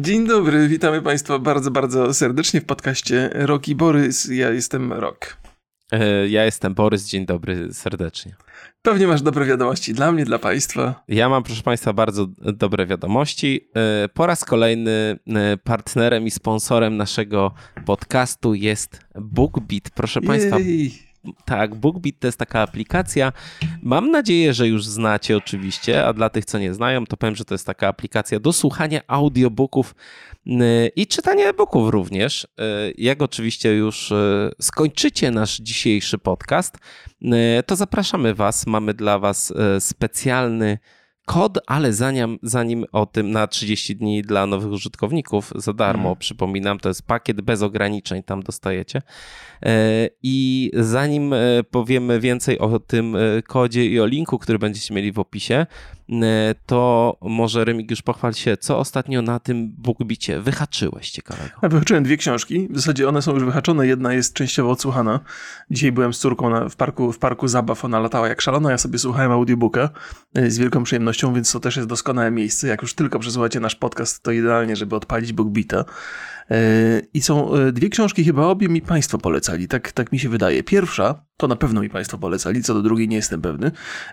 Dzień dobry, witamy Państwa bardzo, bardzo serdecznie w podcaście Rok i Borys. Ja jestem Rok. E, ja jestem Borys, dzień dobry serdecznie. Pewnie masz dobre wiadomości dla mnie, dla Państwa. Ja mam, proszę Państwa, bardzo dobre wiadomości. E, po raz kolejny e, partnerem i sponsorem naszego podcastu jest BookBeat. Proszę Jej. Państwa, tak, BookBeat to jest taka aplikacja. Mam nadzieję, że już znacie oczywiście, a dla tych, co nie znają, to powiem, że to jest taka aplikacja do słuchania audiobooków i czytania e-booków również. E, jak oczywiście już e, skończycie nasz dzisiejszy podcast, to zapraszamy Was. Mamy dla Was specjalny kod, ale zanim, zanim o tym na 30 dni dla nowych użytkowników za darmo, mm. przypominam, to jest pakiet bez ograniczeń, tam dostajecie. E, I zanim e, powiemy więcej o tym e, kodzie i o linku, który będziecie mieli w opisie, to może Remigiusz pochwal się, co ostatnio na tym BookBicie wyhaczyłeś ciekawego? Ja wyhaczyłem dwie książki, w zasadzie one są już wyhaczone, jedna jest częściowo odsłuchana. Dzisiaj byłem z córką na, w, parku, w parku zabaw, ona latała jak szalona, ja sobie słuchałem audiobooka z wielką przyjemnością, więc to też jest doskonałe miejsce. Jak już tylko przesłuchacie nasz podcast, to idealnie, żeby odpalić BookBita. I są e, dwie książki, chyba obie mi Państwo polecali, tak, tak mi się wydaje. Pierwsza, to na pewno mi Państwo polecali, co do drugiej nie jestem pewny,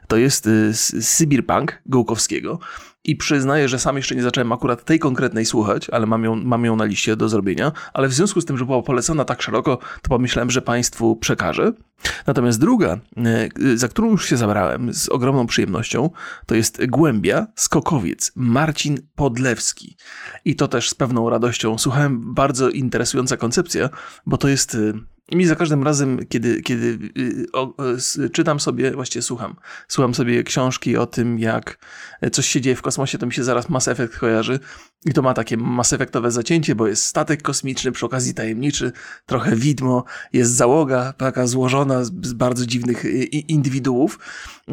to jest e, Sybir Punk Gołkowskiego. I przyznaję, że sam jeszcze nie zacząłem akurat tej konkretnej słuchać, ale mam ją, mam ją na liście do zrobienia. Ale w związku z tym, że była polecona tak szeroko, to pomyślałem, że Państwu przekażę. Natomiast druga, e, za którą już się zabrałem z ogromną przyjemnością, to jest Głębia Skokowiec Marcin Podlewski. I to też z pewną radością słuchałem. Bardzo interesująca koncepcja, bo to jest e, i mi za każdym razem, kiedy, kiedy y, o, czytam sobie, właściwie słucham, słucham sobie książki o tym, jak coś się dzieje w kosmosie, to mi się zaraz Mass Effect kojarzy. I to ma takie Mass Effectowe zacięcie, bo jest statek kosmiczny, przy okazji tajemniczy, trochę widmo, jest załoga taka złożona z, z bardzo dziwnych indywiduów.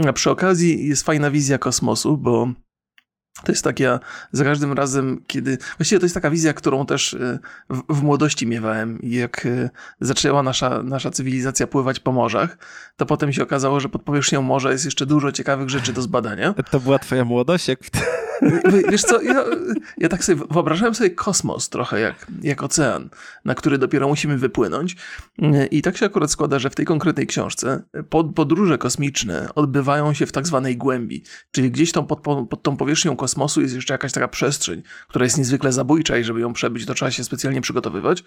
A przy okazji jest fajna wizja kosmosu, bo to jest taka, za każdym razem, kiedy. Właściwie to jest taka wizja, którą też e, w, w, młodości miewałem. Jak e, zaczęła nasza, nasza cywilizacja pływać po morzach, to potem się okazało, że pod powierzchnią morza jest jeszcze dużo ciekawych rzeczy do zbadania. To była Twoja młodość? Jak... Wiesz co, ja, ja tak sobie wyobrażałem sobie kosmos trochę jak, jak ocean, na który dopiero musimy wypłynąć. I tak się akurat składa, że w tej konkretnej książce podróże kosmiczne odbywają się w tak zwanej głębi, czyli gdzieś tą pod, pod tą powierzchnią kosmosu jest jeszcze jakaś taka przestrzeń, która jest niezwykle zabójcza i żeby ją przebyć, to trzeba się specjalnie przygotowywać.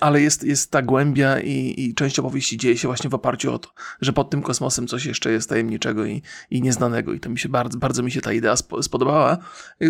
Ale jest, jest ta głębia i, i część opowieści dzieje się właśnie w oparciu o to, że pod tym kosmosem coś jeszcze jest tajemniczego i, i nieznanego. I to mi się bardzo, bardzo mi się ta idea spodobała podobała.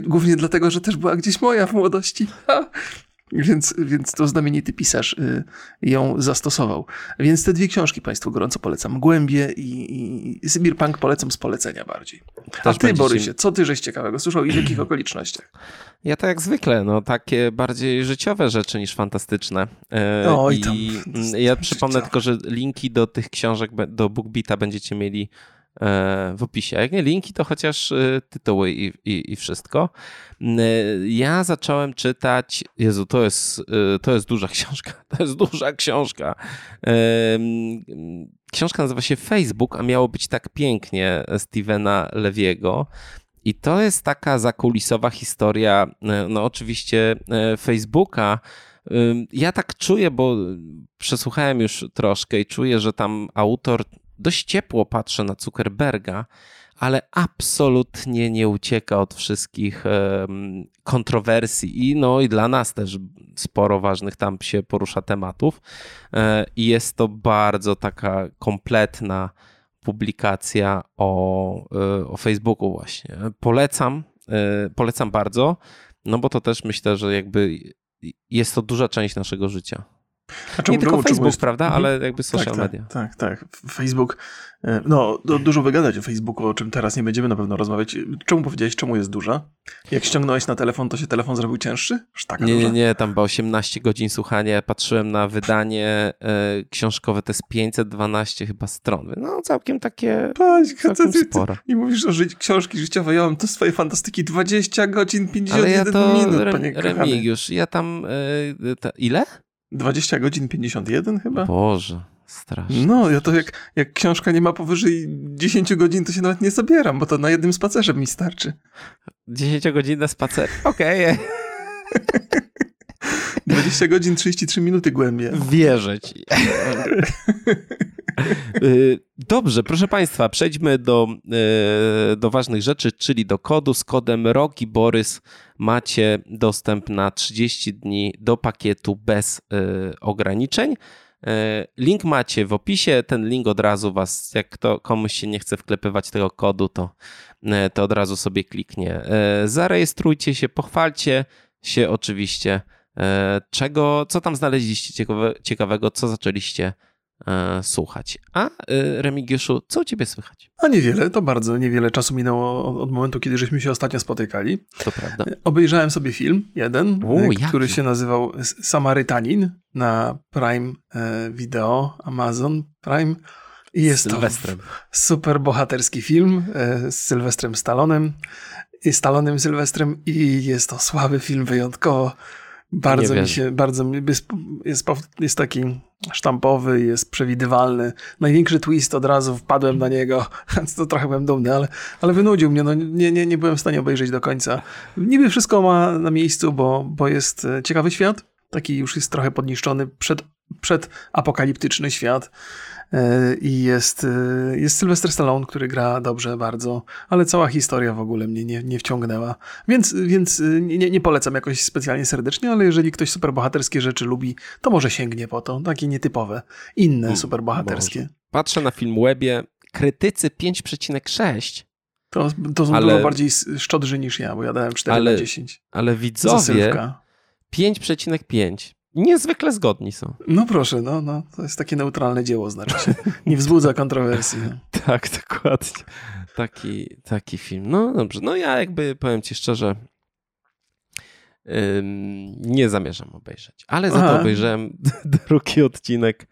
Głównie dlatego, że też była gdzieś moja w młodości. Więc, więc to znamienity pisarz y, ją zastosował. Więc te dwie książki Państwu gorąco polecam. Głębie i, i Sybir Punk polecam z polecenia bardziej. Też A ty. Borysie, co ty żeś ciekawego słyszał i w jakich okolicznościach? Ja tak jak zwykle, no takie bardziej życiowe rzeczy niż fantastyczne. E, Oj, tam, I ja przypomnę tylko, że linki do tych książek, do BookBeata będziecie mieli w opisie. Jak nie linki, to chociaż e, tytuły i, i, i, wszystko. E, ja zacząłem czytać. Jezu, to jest, to jest duża książka. To jest duża książka. Książka nazywa się Facebook, a miało być tak pięknie Stevena Lewiego. I to jest taka zakulisowa historia, no oczywiście Facebooka. Ja tak czuję, bo przesłuchałem już troszkę i czuję, że tam autor dość ciepło patrzę na Zuckerberga, ale absolutnie nie ucieka od wszystkich kontrowersji i no i dla nas też sporo ważnych tam się porusza tematów e, i jest to bardzo taka kompletna publikacja o, e, o Facebooku właśnie. Polecam, e, polecam bardzo, no bo to też myślę, że jakby jest to duża część naszego życia. Nie tylko Facebook, jest... prawda, mhm. ale jakby social tak, media. Tak, tak, tak. Facebook E, no, dużo wygadać o Facebooku, o czym teraz nie będziemy na pewno rozmawiać. Czemu powiedziałeś, czemu jest duża? Jak ściągnąłeś na telefon, to się telefon zrobił cięższy? nie, duża? nie, nie, tam było 18 godzin słuchania. Patrzyłem na wydanie e, książkowe, to jest 512 chyba stron. No, całkiem takie Paź, całkiem ty, sporo. I mówisz o ży książki życiowe, ja mam to swoje fantastyki 20 godzin, 51 Ale ja to, minut, panie Remigiusz, ja tam, e, ta, ile? 20 godzin 51 chyba? Boże. Strasznie. No, ja to jak, jak książka nie ma powyżej 10 godzin, to się nawet nie zabieram, bo to na jednym spacerze mi starczy. 10 godzin na spacer. Okej. Okay. 20 godzin 33 minuty głębie. Wierzę ci. Y, dobrze, proszę Państwa, przejdźmy do, y, do ważnych rzeczy, czyli do kodu. Z kodem Roki Borys macie dostęp na 30 dni do pakietu bez y, ograniczeń. Link macie w opisie. Ten link od razu was, jak to komuś się nie chce wklepywać tego kodu, to, to od razu sobie kliknie. Zarejestrujcie się, pochwalcie się oczywiście E, czego, co tam znaleźliście ciekawe, ciekawego, co zaczęliście e, słuchać. A e, Remigiuszu, co u ciebie słychać? A niewiele, to bardzo niewiele czasu minęło od, momentu, kiedy żeśmy się ostatnio spotykali. To prawda. Obejrzałem sobie film, jeden, U, który jaki? się nazywał Samarytanin na Prime Video, Amazon Prime. I jest Sylwestrem. to super bohaterski film z Sylwestrem Stallonem, i Stallonem Sylwestrem i jest to słaby film wyjątkowo bardzo mi się, bardzo jest, jest, jest taki sztampowy, jest przewidywalny. Największy twist od razu wpadłem na niego, więc to trochę byłem dumny, ale, ale wynudził mnie. No, nie, nie, nie byłem w stanie obejrzeć do końca. Niby wszystko ma na miejscu, bo, bo jest e, ciekawy świat. Taki już jest trochę podniszczony przed, przed apokaliptyczny świat. E, i jest, e, jest Sylvester Stallone, który gra dobrze bardzo, ale cała historia w ogóle mnie nie, nie wciągnęła. Więc, więc e, nie, nie polecam jakoś specjalnie serdecznie, ale jeżeli ktoś superbohaterskie rzeczy lubi, to może sięgnie po to. Takie nietypowe, inne hmm, superbohaterskie. Patrzę na film webie, krytycy 5,6. To, to są ale, dużo bardziej szczodrzy niż ja, bo ja dałem 4 ale, na 10. Ale widzowie 5,5 niezwykle zgodni są. No proszę, no, no, to jest takie neutralne dzieło, znaczy się. Nie wzbudza kontrowersji. No. tak, dokładnie. Taki, taki film. No dobrze, no ja jakby powiem ci szczerze, ym, nie zamierzam obejrzeć, ale za to obejrzałem drugi odcinek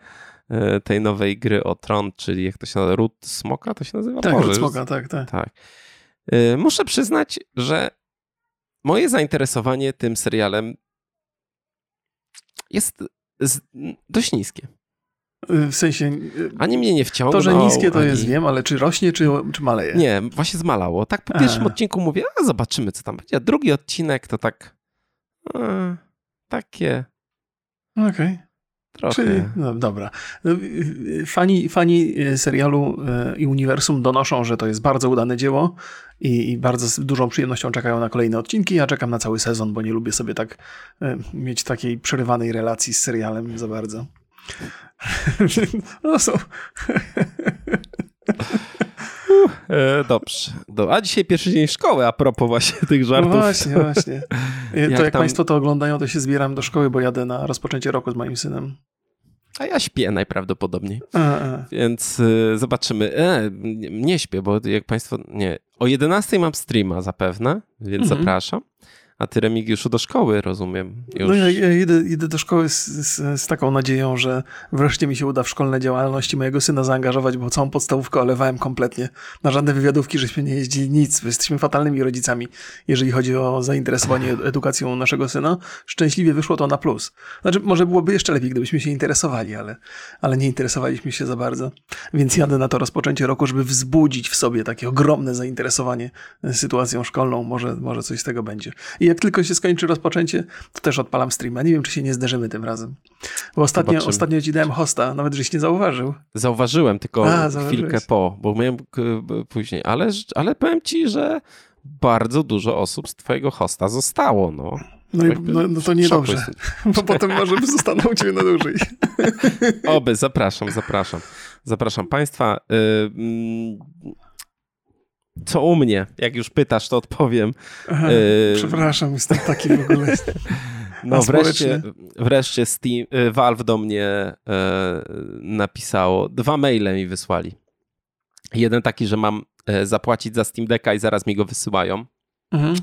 e, tej nowej gry o Tron, czyli jak to się nazywa, Ród Smoka to się nazywa? Tak, Ród Smoka, tak, tak. tak. E, muszę przyznać, że moje zainteresowanie tym serialem jest dość niskie. W sensie. Y, ani mnie nie wciągnął. To, że niskie to ani... jest, wiem, ale czy rośnie, czy, czy maleje? Nie, właśnie zmalało. Tak po pierwszym odcinku mówię, a zobaczymy, co tam będzie. A drugi odcinek to tak. A, takie. Okej. Okay. Trochę. Czyli, no, dobra. No, fani, fani e, serialu e, i uniwersum donoszą, że to jest bardzo udane dzieło i, i, bardzo z dużą przyjemnością czekają na kolejne odcinki. Ja czekam na cały sezon, bo nie lubię sobie tak e, mieć takiej przerywanej relacji z serialem za bardzo. no są. E, dobrze. A dzisiaj pierwszy dzień szkoły, a propos właśnie tych żartów. No właśnie, właśnie. to jak, jak tam... Państwo to oglądają, to się zbieram do szkoły, bo jadę na rozpoczęcie roku z moim synem. A ja śpię najprawdopodobniej. A, a. Więc y, zobaczymy. E, nie śpię, bo jak Państwo. Nie. O 11 mam streama zapewne, więc mhm. zapraszam. A ty, Remigiuszu, do szkoły, rozumiem. Już. No ja, ja idę, idę, do szkoły z, z, z, taką nadzieją, że wreszcie mi się uda w szkolne działalności mojego syna zaangażować, bo całą podstawówkę olewałem kompletnie. Na żadne wywiadówki żeśmy nie jeździli, nic. Jesteśmy fatalnymi rodzicami, jeżeli chodzi o zainteresowanie edukacją naszego syna. Szczęśliwie wyszło to na plus. Znaczy, może byłoby jeszcze lepiej, gdybyśmy się interesowali, ale, ale nie interesowaliśmy się za bardzo. Więc jadę na to rozpoczęcie roku, żeby wzbudzić w sobie takie ogromne zainteresowanie sytuacją szkolną. Może, może coś z tego będzie. I jak tylko się skończy rozpoczęcie, to też odpalam streama. Nie wiem, czy się nie zderzymy tym razem. Bo ostatnio, ostatnio ci dałem hosta, nawet żeś nie zauważył. Zauważyłem, tylko A, chwilkę po, bo miałem później, ale, ale powiem ci, że bardzo dużo osób z twojego hosta zostało, no. No, i, no, no to niedobrze, bo potem może zostaną u ciebie na dłużej. Oby, zapraszam, zapraszam. Zapraszam Państwa. Yy, co u mnie? Jak już pytasz, to odpowiem. Aha, y przepraszam, jestem taki w ogóle. No wreszcie, wreszcie Steam, y, Valve do mnie y, napisało, dwa maile mi wysłali. Jeden taki, że mam y, zapłacić za Steam Decka i zaraz mi go wysyłają. Mhm.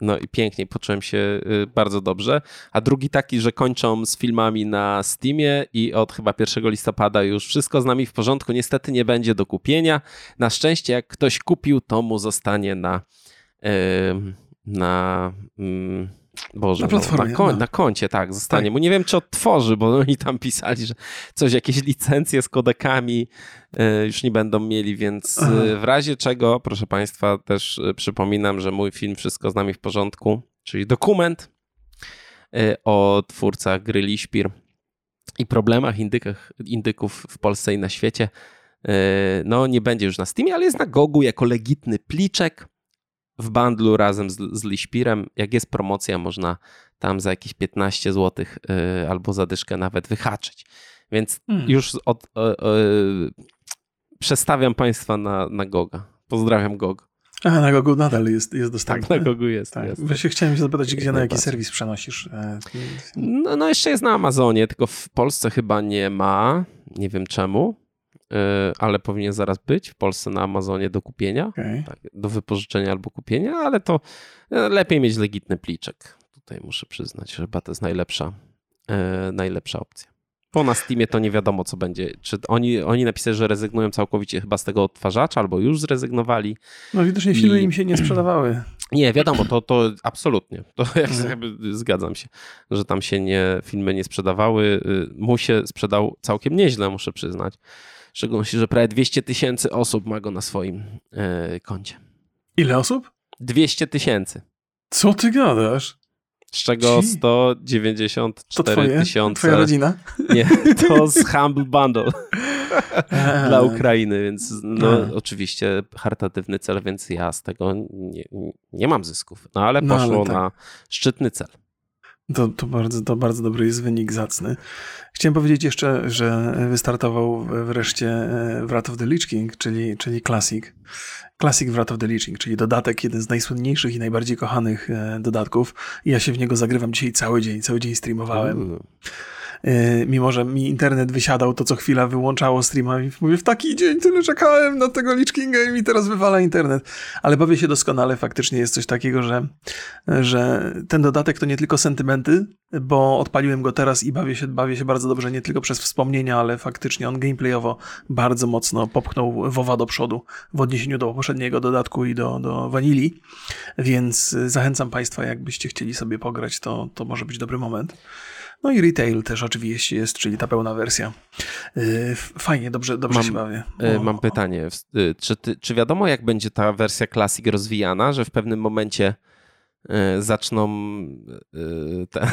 No i pięknie, poczułem się y, bardzo dobrze. A drugi taki, że kończą z filmami na Steamie i od chyba 1 listopada już wszystko z nami w porządku. Niestety nie będzie do kupienia. Na szczęście, jak ktoś kupił, to mu zostanie na. Yy, na yy, Boże, na, platformie, no, na, no. na, koncie, tak, zostanie tak. mu. Nie wiem, czy odtworzy, bo oni tam pisali, że coś, jakieś licencje z kodekami y, już nie będą mieli, więc y, w razie czego, proszę Państwa, też y, przypominam, że mój film Wszystko z nami w porządku, czyli dokument, o twórcach gry Liszpir i problemach indykach, indyków w Polsce i na świecie. No, nie będzie już na Steamie, ale jest na Gogu jako legitny pliczek w bundlu razem z, z Liśpirem. Jak jest promocja, można tam za jakieś 15 zł yy, albo zadyszkę nawet wyhaczyć. Więc hmm. już od, yy, przestawiam Państwa na, na Goga. Pozdrawiam Gog. A, na Gogu nadal jest, jest dostępny. Tak, na Gogu jest. Tak. jest. Właśnie chciałem się zapytać, gdzie na jaki serwis przenosisz? E, no, no, jeszcze jest na Amazonie, tylko w Polsce chyba nie ma. Nie wiem czemu. E, ale powinien zaraz być w Polsce na Amazonie do kupienia, okay. tak, do wypożyczenia albo kupienia, ale to e, lepiej mieć legitny pliczek. Tutaj muszę przyznać, że chyba to jest najlepsza, e, najlepsza opcja. Po na Steamie to nie wiadomo, co będzie. Czy oni, oni napisali, że rezygnują całkowicie chyba z tego odtwarzacza, albo już zrezygnowali. No widocznie filmy I... im się nie sprzedawały. Nie, wiadomo, to, to absolutnie. To jakby zgadzam się, że tam się nie, filmy nie sprzedawały. Y, mu się sprzedał całkiem nieźle, muszę przyznać. Szczególności, że prawie 200 tysięcy osób ma go na swoim yy, koncie. Ile osób? 200 tysięcy. Co ty gadasz? Z czego 194 tysiące. Twoja rodzina? Nie, to z Humble Bundle dla Ukrainy, więc no, oczywiście charytatywny cel, więc ja z tego nie, nie mam zysków. No ale poszło no, ale tak. na szczytny cel. To, to, bardzo, to bardzo dobry jest wynik zacny. Chciałem powiedzieć jeszcze, że wystartował wreszcie e, Wrath of the Lich King, czyli, czyli Classic. Classic Wrath of the Lich King, czyli dodatek, jeden z najsłynniejszych i najbardziej kochanych e, dodatków. I ja się w niego zagrywam dzisiaj cały dzień, cały dzień streamowałem. E, mimo że mi internet wysiadał, to co chwila wyłączało streama i mówię, w taki dzień tyle czekałem na tego Lich Kinga i mi teraz wywala internet. Ale bawię się doskonale, faktycznie jest coś takiego, że, że ten dodatek to nie tylko sentymenty, bo odpaliłem go teraz i bawię się, bawię się bardzo dobrze, nie tylko przez wspomnienia, ale faktycznie on gameplayowo bardzo mocno popchnął WoWa do przodu w odniesieniu do poprzedniego dodatku i do, do Vanilli, więc zachęcam Państwa, jakbyście chcieli sobie pograć, to, to może być dobry moment. No i retail też oczywiście jest, czyli ta pełna wersja. Y, fajnie, dobrze, dobrze mam, się bawię. Y, mam pytanie. Y, czy, ty, czy wiadomo, jak będzie ta wersja Classic rozwijana, że w pewnym momencie zaczną te,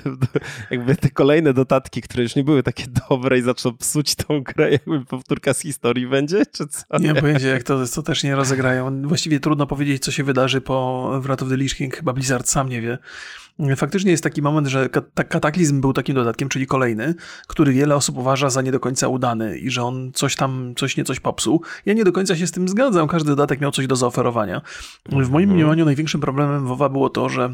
jakby te kolejne dodatki, które już nie były takie dobre i zaczną psuć tą grę, jakby powtórka z historii będzie, czy co? Nie mam pojęcia, jak to, to też nie rozegrają. Właściwie trudno powiedzieć, co się wydarzy po Wrath of the Lich King, chyba Blizzard sam nie wie. Faktycznie jest taki moment, że kataklizm był takim dodatkiem, czyli kolejny, który wiele osób uważa za nie do końca udany i że on coś tam, coś nie coś popsuł. Ja nie do końca się z tym zgadzam. Każdy dodatek miał coś do zaoferowania. W moim mhm. mniemaniu największym problemem WoWa było to, że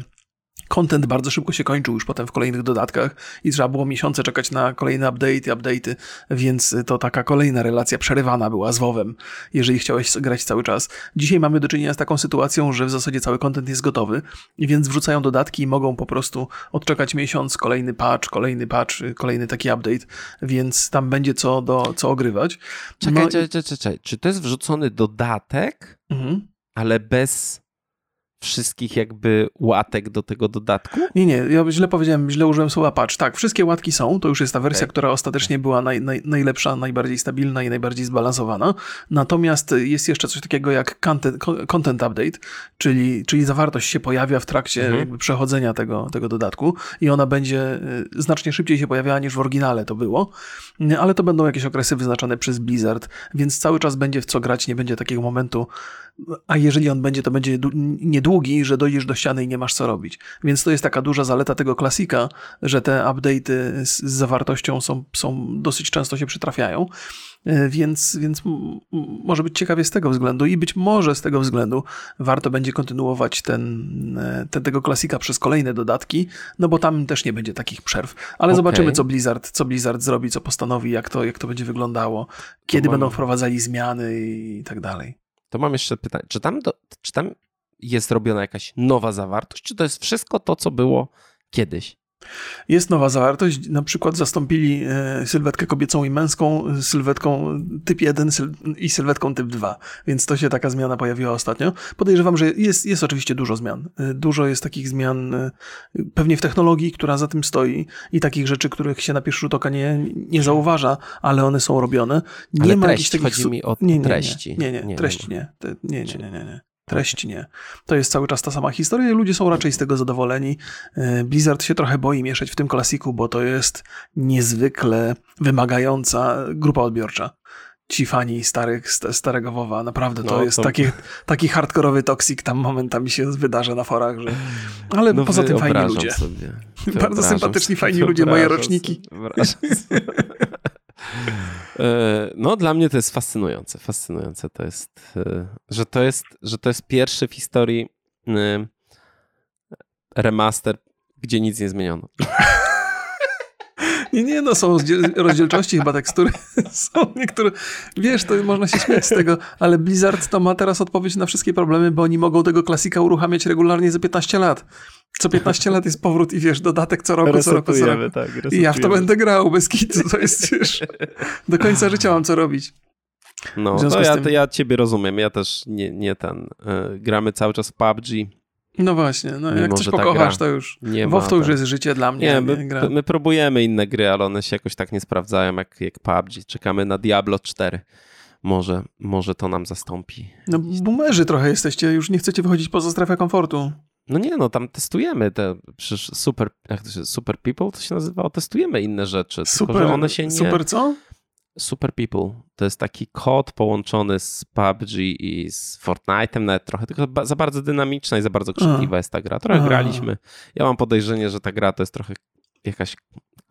Content bardzo szybko się kończył już potem w kolejnych dodatkach i trzeba było miesiące czekać na kolejne update'y, update'y, więc to taka kolejna relacja przerywana była z WoWem, jeżeli chciałeś grać cały czas. Dzisiaj mamy do czynienia z taką sytuacją, że w zasadzie cały content jest gotowy, więc wrzucają dodatki i mogą po prostu odczekać miesiąc, kolejny patch, kolejny patch, kolejny taki update, więc tam będzie co, do, co ogrywać. Czekaj, no czekaj, czekaj, czekaj. Czy to jest wrzucony dodatek, mhm. ale bez wszystkich jakby łatek do tego dodatku? Nie, nie, ja źle powiedziałem, źle użyłem słowa patch. Tak, wszystkie łatki są, to już jest ta wersja, okay. która ostatecznie była naj, naj, najlepsza, najbardziej stabilna i najbardziej zbalansowana. Natomiast jest jeszcze coś takiego jak content, content update, czyli, czyli zawartość się pojawia w trakcie mhm. przechodzenia tego, tego dodatku i ona będzie y, znacznie szybciej się pojawiała niż w oryginale to było, ale to będą jakieś okresy wyznaczone przez Blizzard, więc cały czas będzie w co grać, nie będzie takiego momentu, a jeżeli on będzie, to będzie niedługi, że dojdziesz do ściany i nie masz co robić. Więc to jest taka duża zaleta tego klasika, że te update'y z zawartością są, są dosyć często się przytrafiają. E, więc, więc może być ciekawie z tego względu i być może z tego względu warto będzie kontynuować ten, e, ten, tego klasika przez kolejne dodatki, no bo tam też nie będzie takich przerw. Ale okay. zobaczymy, co Blizzard, co Blizzard zrobi, co postanowi, jak to, jak to będzie wyglądało, kiedy będą wprowadzali zmiany i tak dalej. To mam jeszcze pytanie. Czy tam, do, czy tam jest robiona jakaś nowa zawartość, czy to jest wszystko to, co było kiedyś? Jest nowa zawartość, na przykład zastąpili e, sylwetkę kobiecą i męską sylwetką typ 1 i sylwetką typ 2, więc to się taka zmiana pojawiła ostatnio. Podejrzewam, że jest, jest oczywiście dużo zmian. E, dużo jest takich zmian e, pewnie w technologii, która za tym stoi i takich rzeczy, których się na pierwszy rzut oka nie, nie zauważa, ale one są robione. Nie ale ma treść, takich... chodzi mi o nie, nie, treści. Nie, nie, nie, treści nie. Nie, nie, nie, nie. nie. Treść nie. To jest cały czas ta sama historia i ludzie są raczej z tego zadowoleni. E, Blizzard się trochę boi mieszać w tym klasiku, bo to jest niezwykle wymagająca grupa odbiorcza ci fani starych, starego WoWa, naprawdę to no, jest to... Taki, taki hardkorowy toksik tam momentami się wydarza na forach, że... ale no poza tym fajni ludzie. Sobie. Bardzo sympatyczni, fajni ludzie, moje roczniki. E, no dla mnie to jest fascynujące, fascynujące to jest, e, że to jest, że to jest pierwszy w historii e, remaster, gdzie nic nie zmieniono. Nie, nie, no są rozdzielczości chyba tekstury. Są niektóre, wiesz, to można się śmiać z tego, ale Blizzard to ma teraz odpowiedź na wszystkie problemy, bo oni mogą tego klasika uruchamiać regularnie za 15 lat. Co 15 lat jest powrót i wiesz, dodatek co roku, co roku, co roku. Tak, I ja w to będę grał bez kitu, to jest już do końca życia mam co robić. No, to ja, tym... ja ciebie rozumiem, ja też nie, nie ten, y, gramy cały czas w PUBG, no właśnie, no jak coś pokochasz, to już. Nie WoW to już jest życie dla mnie. Nie, my, my, próbujemy inne gry, ale one się jakoś tak nie sprawdzają jak, jak PUBG. Czekamy na Diablo 4. Może, może to nam zastąpi. No boomerzy trochę jesteście, już nie chcecie wychodzić poza strefę komfortu. No nie, no tam testujemy te, przecież super, jak to się, super people to się nazywało, testujemy inne rzeczy, super, tylko że one się nie... Super co? Super People to jest taki kod połączony z PUBG i z Fortnite'em nawet trochę, tylko za bardzo dynamiczna i za bardzo krzykliwa jest ta gra. Trochę graliśmy. Ja mam podejrzenie, że ta gra to jest trochę jakaś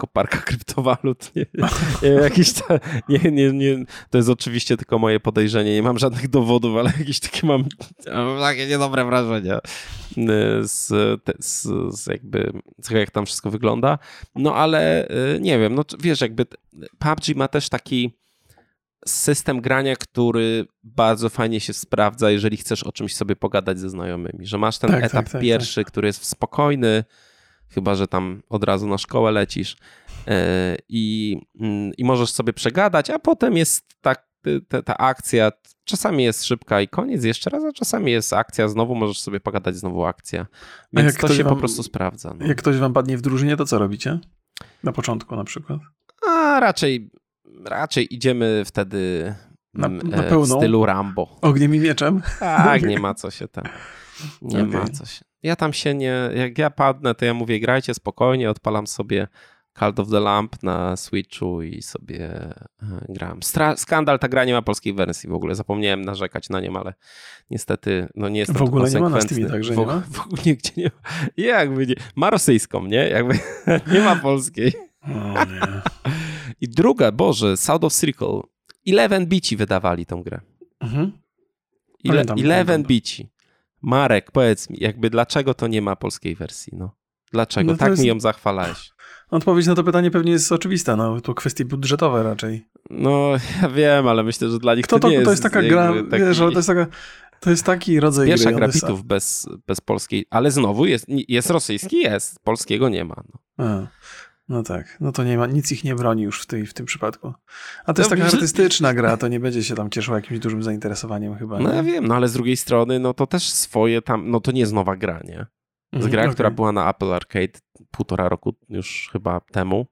koparka kryptowalut. Nie, nie, jakiś ta, nie, nie, nie, to jest oczywiście tylko moje podejrzenie. Nie mam żadnych dowodów, ale jakieś takie mam, mam takie niedobre wrażenia z, z, z jakby z tego, jak tam wszystko wygląda. No ale y, nie wiem, no wiesz, jakby PUBG ma też taki system grania, który bardzo fajnie się sprawdza, jeżeli chcesz o czymś sobie pogadać ze znajomymi. Że masz ten tak, etap tak, tak, pierwszy, tak. który jest spokojny, chyba że tam od razu na szkołę lecisz e, i, mm, i możesz sobie przegadać, a potem jest tak, ta, ta akcja, czasami jest szybka i koniec jeszcze raz, a czasami jest akcja, znowu możesz sobie pogadać, znowu akcja. Więc to się wam, po prostu sprawdza. No. Jak ktoś wam padnie w drużynie, to co robicie? Na początku na przykład? A raczej, raczej idziemy wtedy na, mm, na pełną? w stylu Rambo. Ogniem i mieczem? Tak, nie ma co się tam. Nie okay. ma co się. Ja tam się nie. Jak ja padnę, to ja mówię, grajcie spokojnie, odpalam sobie Call of the Lamp na Switchu i sobie e, gram. Stra skandal, ta gra nie ma polskiej wersji w ogóle. Zapomniałem narzekać na nią, ale niestety no nie jest W ogóle nie ma na Steamie także nie ma? W ogóle nigdzie nie ma. Jakby nie. Ma rosyjską, nie? Jakby nie ma polskiej. O nie. I druga, Boże, South of Circle. Eleven Bici wydawali tą grę. Mhm. Ile, Eleven Bici. Marek, powiedz mi, jakby dlaczego to nie ma polskiej wersji? No. Dlaczego? No tak jest... mi ją zachwalałeś. Odpowiedź na to pytanie pewnie jest oczywista, no to kwestie budżetowe raczej. No, ja wiem, ale myślę, że dla nich Kto to, to nie jest... To jest taka gra, taki... wiesz, ale to jest taka... To jest taki rodzaj Pierwsza gry. Gra bez, bez polskiej, ale znowu jest, jest rosyjski, jest, polskiego nie ma. No. No tak, no to nie ma, nic ich nie broni już w, tej, w tym przypadku. A to jest taka artystyczna gra, to nie będzie się tam cieszyła jakimś dużym zainteresowaniem chyba. No nie? ja wiem, no ale z drugiej strony, no to też swoje tam, no to nie jest nowa gra, nie? To jest mhm, gra, okay. która była na Apple Arcade półtora roku już chyba temu,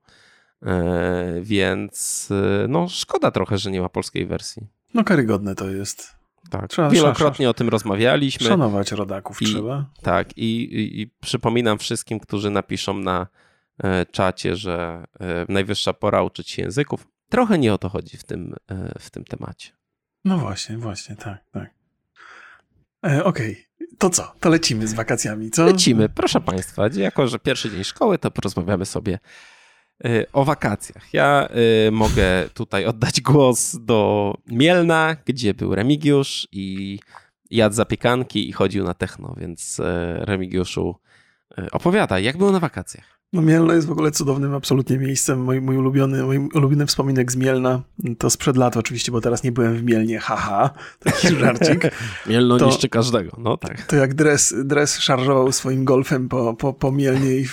e, więc e, no szkoda trochę, że nie ma polskiej wersji. No karygodne to jest. Tak, trzeba, wielokrotnie trzeba, o tym rozmawialiśmy. Szanować rodaków I, trzeba. Tak, i, i, i, przypominam wszystkim, którzy napiszą na czacie, że najwyższa pora uczyć się języków. Trochę nie o to chodzi w tym, w tym temacie. No właśnie, właśnie, tak, tak. E, Okej, okay. to co? To lecimy z wakacjami, co? Lecimy, proszę Państwa. Jako, że pierwszy dzień szkoły, to porozmawiamy sobie e, o wakacjach. Ja mogę tutaj oddać głos do Mielna, gdzie był Remigiusz i jadł zapiekanki i chodził na techno, więc Remigiuszu, opowiadaj, jak było na wakacjach? No Mielno jest w ogóle cudownym absolutnie miejscem. Mój, mój, ulubiony, mój ulubiony wspominek z Mielna to sprzed lat oczywiście, bo teraz nie byłem w Mielnie, haha, taki żarcik. Mielno to, niszczy każdego, no tak. To jak Dres, Dres szarżował swoim golfem po, po, po Mielnie i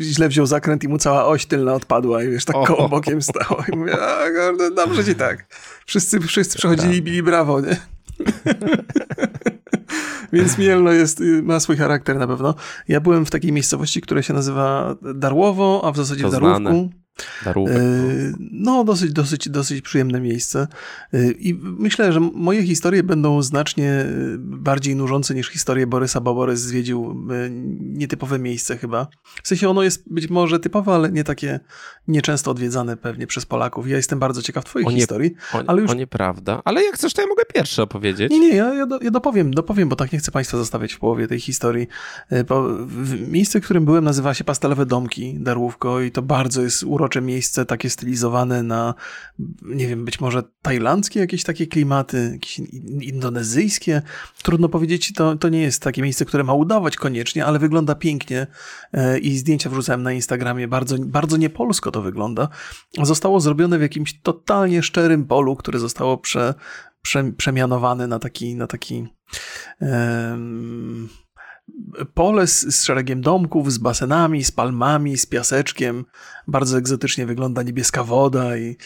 źle wziął zakręt i mu cała oś tylna odpadła i wiesz, tak koło bokiem stało i mówię, a dobrze ci tak. Wszyscy, wszyscy przechodzili i bili brawo, nie? Więc Mielno jest, y, ma swój charakter na pewno. Ja byłem w takiej miejscowości, która się nazywa Darłowo, a w zasadzie to w Darłówku. Darówek. E, no, dosyć, dosyć, dosyć przyjemne miejsce. E, I myślę, że moje historie będą znacznie e, bardziej nużące niż historie Borysa, bo Borys zwiedził nietypowe miejsce chyba. W sensie ono jest być może typowe, ale nie takie nieczęsto odwiedzane pewnie przez Polaków. Ja jestem bardzo ciekaw twoich o nie, historii. O, ale już... o nieprawda. Ale jak chcesz, to ja mogę pierwszy opowiedzieć. Nie, nie, ja, ja, do, ja dopowiem, dopowiem, bo tak nie chcę państwa zostawiać w połowie tej historii. Bo miejsce, w którym byłem nazywa się Pastelowe Domki, Darłówko i to bardzo jest urocze miejsce, takie stylizowane na, nie wiem, być może tajlandzkie jakieś takie klimaty, jakieś indonezyjskie. Trudno powiedzieć, to, to nie jest takie miejsce, które ma udawać koniecznie, ale wygląda pięknie e, i zdjęcia wrzucałem na Instagramie. Bardzo, bardzo niepolsko to wygląda. Zostało zrobione w jakimś totalnie szczerym polu, które zostało prze, na taki, na taki um, pole z, z, szeregiem domków, z basenami, z palmami, z piaseczkiem. Bardzo egzotycznie wygląda niebieska woda i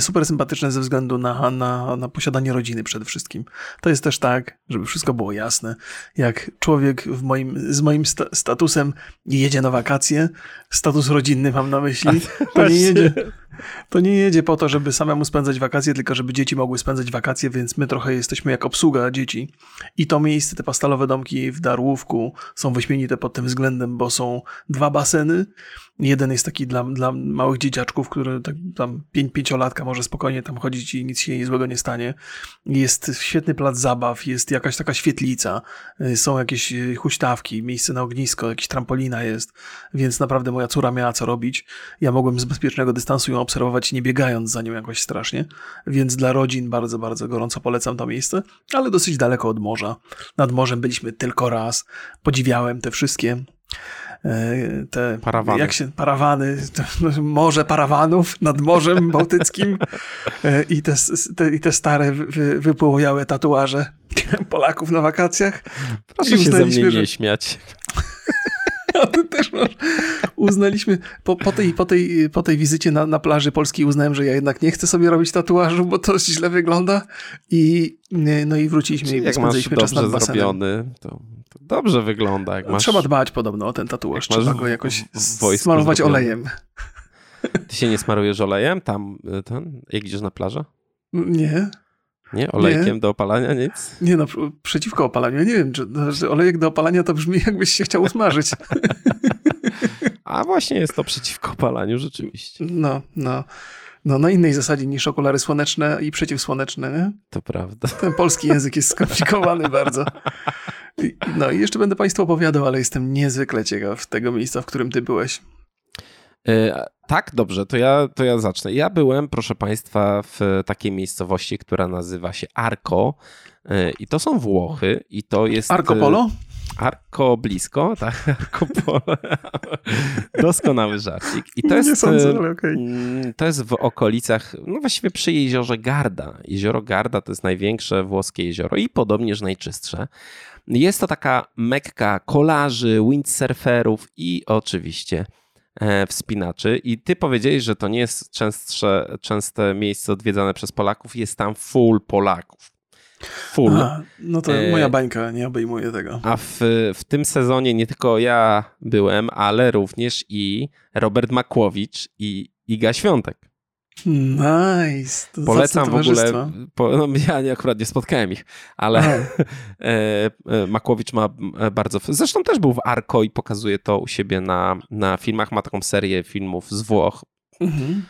super sympatyczne ze względu na, na, na posiadanie rodziny przede wszystkim. To jest też tak, żeby wszystko było jasne, jak człowiek w moim, z moim sta statusem jedzie na wakacje, status rodzinny mam na myśli, to nie jedzie to nie jedzie po to, żeby samemu spędzać wakacje, tylko żeby dzieci mogły spędzać wakacje, więc my trochę jesteśmy jak obsługa dzieci. I to miejsce, te pastalowe domki w Darłówku są wyśmienite pod tym względem, bo są dwa baseny, Jeden jest taki dla, dla małych dzieciaczków, który tak, tam pięć, pięciolatka może spokojnie tam chodzić i nic się złego nie stanie. Jest świetny plac zabaw, jest jakaś taka świetlica, y, są jakieś y, huśtawki, miejsce na ognisko, jakaś trampolina jest, więc naprawdę moja córa miała co robić. Ja mogłem z bezpiecznego dystansu ją obserwować, nie biegając za nią jakoś strasznie, więc dla rodzin bardzo, bardzo gorąco polecam to miejsce, ale dosyć daleko od morza. Nad morzem byliśmy tylko raz, podziwiałem te wszystkie te, parawany. jak się, parawany, morze parawanów nad Morzem Bałtyckim e, i te, te, i te stare wy, tatuaże Polaków na wakacjach. Proszę się ze mnie nie że... śmiać. Też uznaliśmy, po, po, tej, po, tej, po tej wizycie na, na plaży polskiej uznałem, że ja jednak nie chcę sobie robić tatuażu, bo to źle wygląda i no i wróciliśmy Czyli i spędziliśmy czas nad basenem. Zrobiony, to dobrze wygląda. Jak masz, Trzeba dbać podobno o ten tatuaż. Trzeba go jakoś smarować olejem. Ty się nie smarujesz olejem tam, y, ten, jak idziesz na plażę? Nie. Nie? Olejkiem nie. do opalania nic? Nie, no przeciwko opalaniu. Ja nie wiem, czy, czy olejek do opalania to brzmi jakbyś się chciał usmażyć. A właśnie jest to przeciwko opalaniu, rzeczywiście. No, no. No, na innej zasadzie niż okulary słoneczne i przeciwsłoneczne, nie? To prawda. Ten polski język jest skomplikowany bardzo. No i jeszcze będę Państwu opowiadał, ale jestem niezwykle ciekaw tego miejsca, w którym Ty byłeś. E, tak, dobrze, to ja, to ja zacznę. Ja byłem, proszę Państwa, w takiej miejscowości, która nazywa się Arco e, i to są Włochy i to jest... Arco Polo? Arko blisko, tak, Arko Polo. Doskonały żarcik. I to jest, sądzę, ale okay. to jest w okolicach, no właściwie przy jeziorze Garda. Jezioro Garda to jest największe włoskie jezioro i podobnież najczystsze. Jest to taka mekka kolarzy, windsurferów i oczywiście e, wspinaczy. I ty powiedziałeś, że to nie jest częstsze, częste miejsce odwiedzane przez Polaków, jest tam full Polaków. Full. A, no to e... moja bańka nie obejmuje tego. A w, w tym sezonie nie tylko ja byłem, ale również i Robert Makłowicz i Iga Świątek. Nice. To Polecam w ogóle. Po, no, ja nie, akurat nie spotkałem ich, ale e, e, Makłowicz ma e, bardzo. Zresztą też był w Arco i pokazuje to u siebie na, na filmach. Ma taką serię filmów z Włoch. Mhm.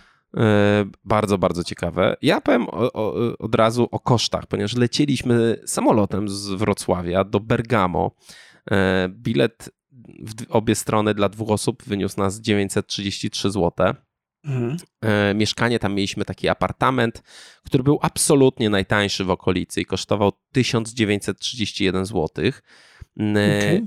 Bardzo, bardzo ciekawe. Ja powiem o, o, od razu o kosztach, ponieważ lecieliśmy samolotem z Wrocławia do Bergamo. Bilet w obie strony dla dwóch osób wyniósł nas 933 zł. Mhm. E, mieszkanie, tam mieliśmy taki apartament, który był absolutnie najtańszy w okolicy i kosztował 1931 zł. Okay.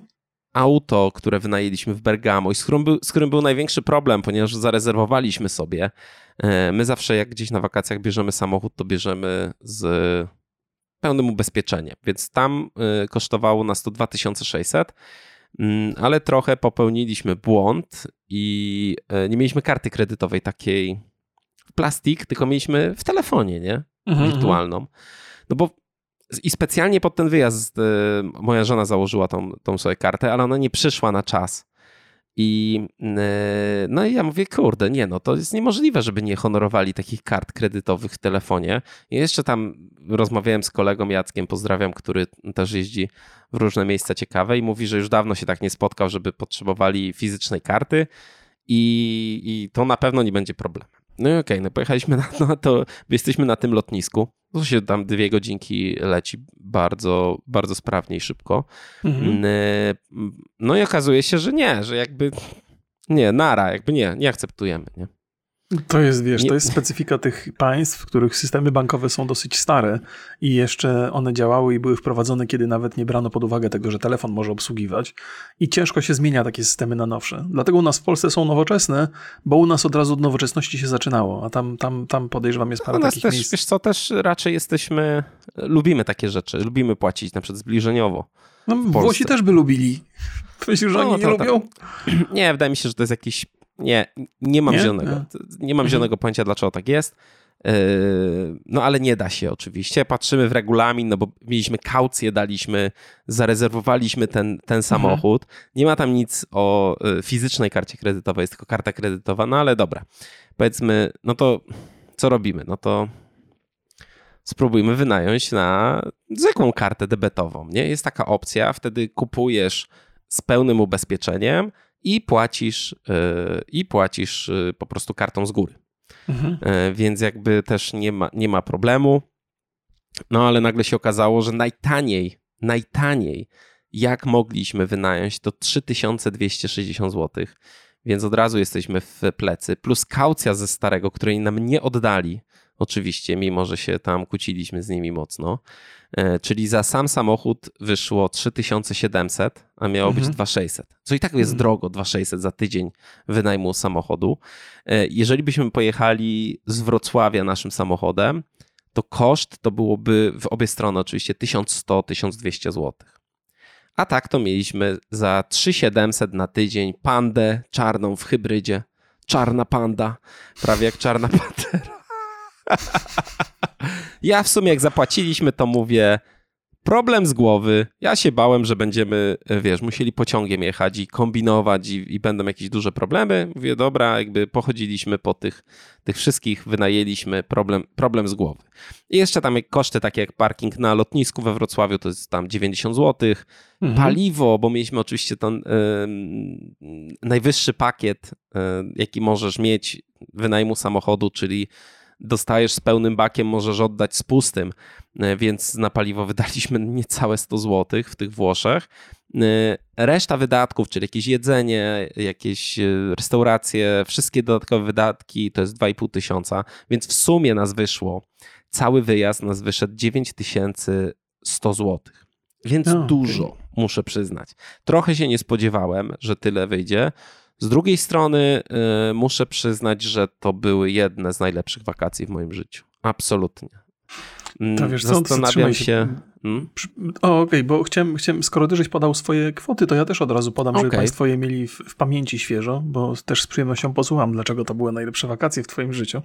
Auto, które wynajęliśmy w Bergamo i z którym, był, z którym był największy problem, ponieważ zarezerwowaliśmy sobie. E, my zawsze, jak gdzieś na wakacjach bierzemy samochód, to bierzemy z pełnym ubezpieczeniem, więc tam e, kosztowało nas to 2600 Mm, ale trochę popełniliśmy błąd i e, nie mieliśmy karty kredytowej takiej w plastik, tylko mieliśmy w telefonie, nie? Mhm, mhm. Wirtualną. No bo i specjalnie pod ten wyjazd e, moja żona założyła tą, tą sobie kartę, ale ona nie przyszła na czas. I no i ja mówię, kurde, nie no, to jest niemożliwe, żeby nie honorowali takich kart kredytowych w telefonie. I jeszcze tam rozmawiałem z kolegą Jackiem, pozdrawiam, który też jeździ w różne miejsca ciekawe i mówi, że już dawno się tak nie spotkał, żeby potrzebowali fizycznej karty i, i to na pewno nie będzie problemem. No i okej, okay, no pojechaliśmy na no to, jesteśmy na tym lotnisku. To się tam dwie godzinki leci bardzo, bardzo sprawnie i szybko. Mhm. No i okazuje się, że nie, że jakby nie, nara, jakby nie, nie akceptujemy, nie? To jest, wiesz, to jest specyfika tych państw, w których systemy bankowe są dosyć stare i jeszcze one działały i były wprowadzone, kiedy nawet nie brano pod uwagę tego, że telefon może obsługiwać i ciężko się zmienia takie systemy na nowsze. Dlatego u nas w Polsce są nowoczesne, bo u nas od razu od nowoczesności się zaczynało, a tam, tam, tam podejrzewam jest parę u nas takich też, miejsc. Wiesz co, też raczej jesteśmy, lubimy takie rzeczy, lubimy płacić na przykład zbliżeniowo. No, Włosi też by lubili. Myślisz, że no, oni nie lubią? Nie, wydaje mi się, że to jest jakiś nie, nie mam nie? zielonego. Nie mam mhm. zielonego pojęcia, dlaczego tak jest. Yy, no ale nie da się oczywiście. Patrzymy w regulamin, no bo mieliśmy kaucję, daliśmy, zarezerwowaliśmy ten, ten mhm. samochód. Nie ma tam nic o y, fizycznej karcie kredytowej, jest tylko karta kredytowa, no ale dobra. Powiedzmy, no to co robimy? No to spróbujmy wynająć na zwykłą kartę debetową. Nie? Jest taka opcja, wtedy kupujesz z pełnym ubezpieczeniem, i płacisz, e, i płacisz e, po prostu kartą z góry. Mhm. E, więc jakby też nie ma, nie ma problemu. No ale nagle się okazało, że najtaniej, najtaniej, jak mogliśmy wynająć, to 3260 zł. Więc od razu jesteśmy w plecy. Plus kaucja ze starego, której nam nie oddali, oczywiście, mimo że się tam kłóciliśmy z nimi mocno. E, czyli za sam samochód wyszło 3700, a miało mhm. być 2600. Co i tak jest mhm. drogo, 2600 za tydzień wynajmu samochodu. E, jeżeli byśmy pojechali z Wrocławia naszym samochodem, to koszt to byłoby w obie strony oczywiście 1100-1200 zł. A tak to mieliśmy za 3700 na tydzień pandę czarną w hybrydzie. Czarna panda, prawie jak czarna pantera. Ja w sumie jak zapłaciliśmy, to mówię, problem z głowy. Ja się bałem, że będziemy, wiesz, musieli pociągiem jechać i kombinować i, i, będą jakieś duże problemy. Mówię, dobra, jakby pochodziliśmy po tych, tych wszystkich, wynajęliśmy problem, problem z głowy. I jeszcze tam koszty takie jak parking na lotnisku we Wrocławiu, to jest tam 90 zł. Mhm. Paliwo, bo mieliśmy oczywiście ten najwyższy pakiet, y, jaki możesz mieć wynajmu samochodu, czyli dostajesz z pełnym bakiem, możesz oddać z pustym, e, więc na paliwo wydaliśmy niecałe 100 zł w tych Włoszech. E, reszta wydatków, czyli jakieś jedzenie, jakieś e, restauracje, wszystkie dodatkowe wydatki to jest 2,5 tysiąca, więc w sumie nas wyszło, cały wyjazd nas wyszedł 9100 zł. Więc no, dużo, okay. muszę przyznać. Trochę się nie spodziewałem, że tyle wyjdzie. Z drugiej strony y, muszę przyznać, że to były jedne z najlepszych wakacji w moim życiu. Absolutnie. Mm, to wiesz, Zastanawiam się. się... Hmm? Okej, okay, bo chciałem, chciałem, skoro Dyżeś podał swoje kwoty, to ja też od razu podam, okay. żeby Państwo je mieli w, w, pamięci świeżo, bo też z przyjemnością posłucham, dlaczego to były najlepsze wakacje w Twoim życiu.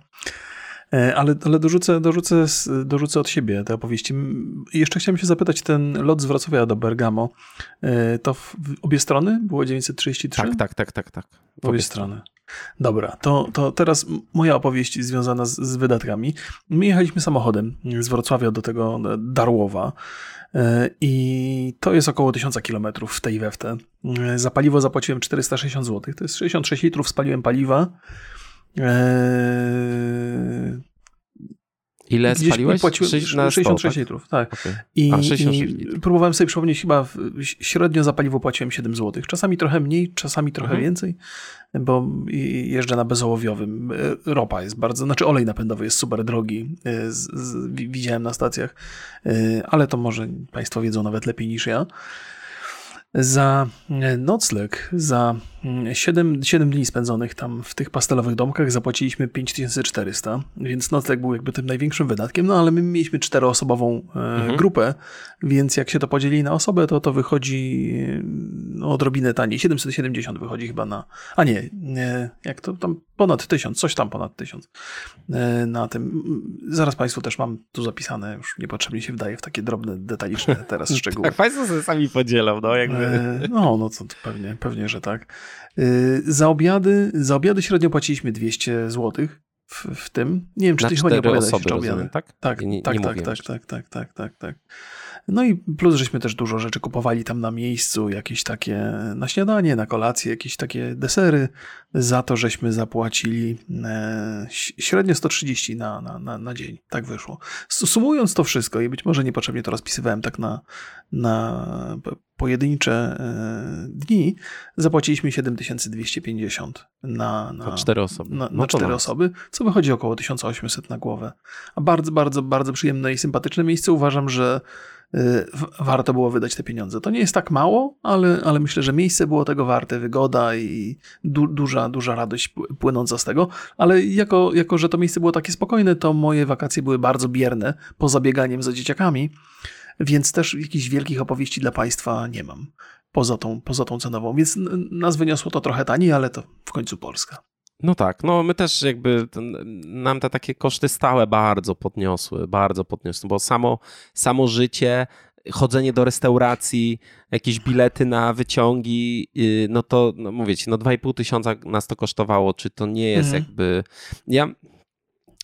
E, ale, ale dorzucę, dorzucę, dorzucę od siebie te opowieści. jeszcze chciałem się zapytać, ten lot z Wrocławia do Bergamo, e, to w obie strony było 933? Tak, tak, tak, tak. tak. W obie strony. Dobra, to, to teraz moja opowieść związana z, z wydatkami. My jechaliśmy samochodem z Wrocławia do tego Darłowa e, i to jest około 1000 km w tej we w te. Za paliwo zapłaciłem 460 zł, to jest 66 litrów spaliłem paliwa. Eee, Ile Gdzieś spaliłeś? Płaciłem 66 tak? litrów, tak. Okay. I, A, 66 litrów. próbowałem sobie przypomnieć, chyba średnio za paliwo płaciłem 7 zł. Czasami trochę mniej, czasami trochę mhm. więcej, bo jeżdżę na bezołowiowym. E, ropa jest bardzo, znaczy olej napędowy jest super drogi, e, z, z, widziałem na stacjach, e, ale to może Państwo wiedzą nawet lepiej niż ja. Za nocleg, za 7, mm, 7 dni spędzonych tam w tych pastelowych domkach zapłaciliśmy 5400, więc nocleg był jakby tym największym wydatkiem, no ale my mieliśmy czteroosobową e, mhm. grupę, więc jak się to podzieli na osobę, to to wychodzi no, odrobinę taniej, 770 wychodzi chyba na, a nie, jak to tam ponad tysiąc, coś tam ponad tysiąc e, na tym. Zaraz Państwu też mam tu zapisane, już niepotrzebnie się wdaje w takie drobne, detaliczne teraz szczegóły. tak, Państwo sobie sami podzielą, no jakby. E, no, no to pewnie, pewnie, że tak. E, za obiady, za obiady średnio płaciliśmy 200 złotych w, w tym. Nie wiem, czy ty chyba nie opowiadałeś osoby, rozumiem, tak? Tak, nie, tak, nie tak, tak, tak, tak, tak, tak, tak. No i plus, żeśmy też dużo rzeczy kupowali tam na miejscu, jakieś takie na śniadanie, na kolację, jakieś takie desery. Za to, żeśmy zapłacili e, średnio 130 na, na, na, na dzień. Tak wyszło. Sumując to wszystko i być może niepotrzebnie to rozpisywałem tak na, na pojedyncze e, dni, zapłaciliśmy 7250 na, na, na cztery osoby. Na, no na cztery osoby, co wychodzi około 1800 na głowę. A bardzo, bardzo, bardzo przyjemne i sympatyczne miejsce. Uważam, że warto było wydać te pieniądze. To nie jest tak mało, ale, ale myślę, że miejsce było tego warte, wygoda i du, duża, duża radość płynąca z tego, ale jako, jako, że to miejsce było takie spokojne, to moje wakacje były bardzo bierne, poza bieganiem za dzieciakami, więc też jakichś wielkich opowieści dla Państwa nie mam, poza tą, poza tą cenową, więc nas wyniosło to trochę taniej, ale to w końcu Polska. No tak, no my też jakby nam te takie koszty stałe bardzo podniosły, bardzo podniosły, bo samo, samo życie, chodzenie do restauracji, jakieś bilety na wyciągi, y, no to no mówię ci, no 2,5 tysiąca nas to kosztowało, czy to nie jest mhm. jakby... Ja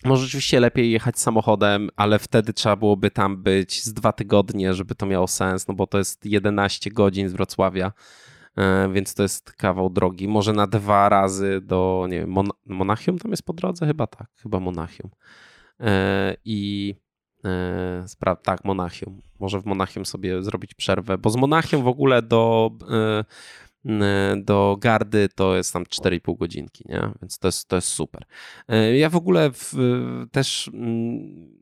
może rzeczywiście lepiej jechać samochodem, ale wtedy trzeba byłoby tam być z dwa tygodnie, żeby to miało sens, no bo to jest 11 godzin z Wrocławia więc to jest kawał drogi. Może na dwa razy do, nie wiem, Mon Monachium tam jest po drodze? Chyba tak, chyba Monachium. E, I e, tak, Monachium. Może w Monachium sobie zrobić przerwę, bo z Monachium w ogóle do do gardy to jest tam 4,5 godzinki, nie? więc to jest, to jest super. Ja w ogóle w, też mm,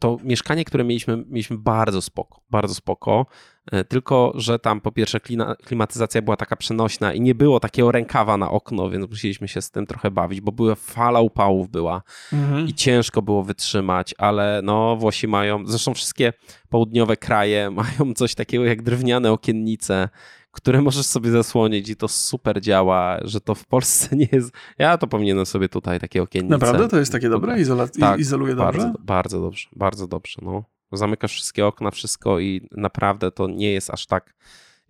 to mieszkanie, które mieliśmy, mieliśmy bardzo spoko, bardzo spoko, e, tylko że tam po pierwsze klimatyzacja była taka przenośna i nie było takiego rękawa na okno, więc musieliśmy się z tym trochę bawić, bo była fala upałów była mhm. i ciężko było wytrzymać, ale no Włosi mają, zresztą wszystkie południowe kraje mają coś takiego jak drewniane okiennice, które możesz sobie zasłonić i to super działa, że to w Polsce nie jest... Ja to powinienem sobie tutaj takie okiennice... Naprawdę? To jest takie dobre? Izola... Tak, izoluje dobrze? Bardzo, bardzo dobrze, bardzo dobrze, no. Zamykasz wszystkie okna, wszystko i naprawdę to nie jest aż tak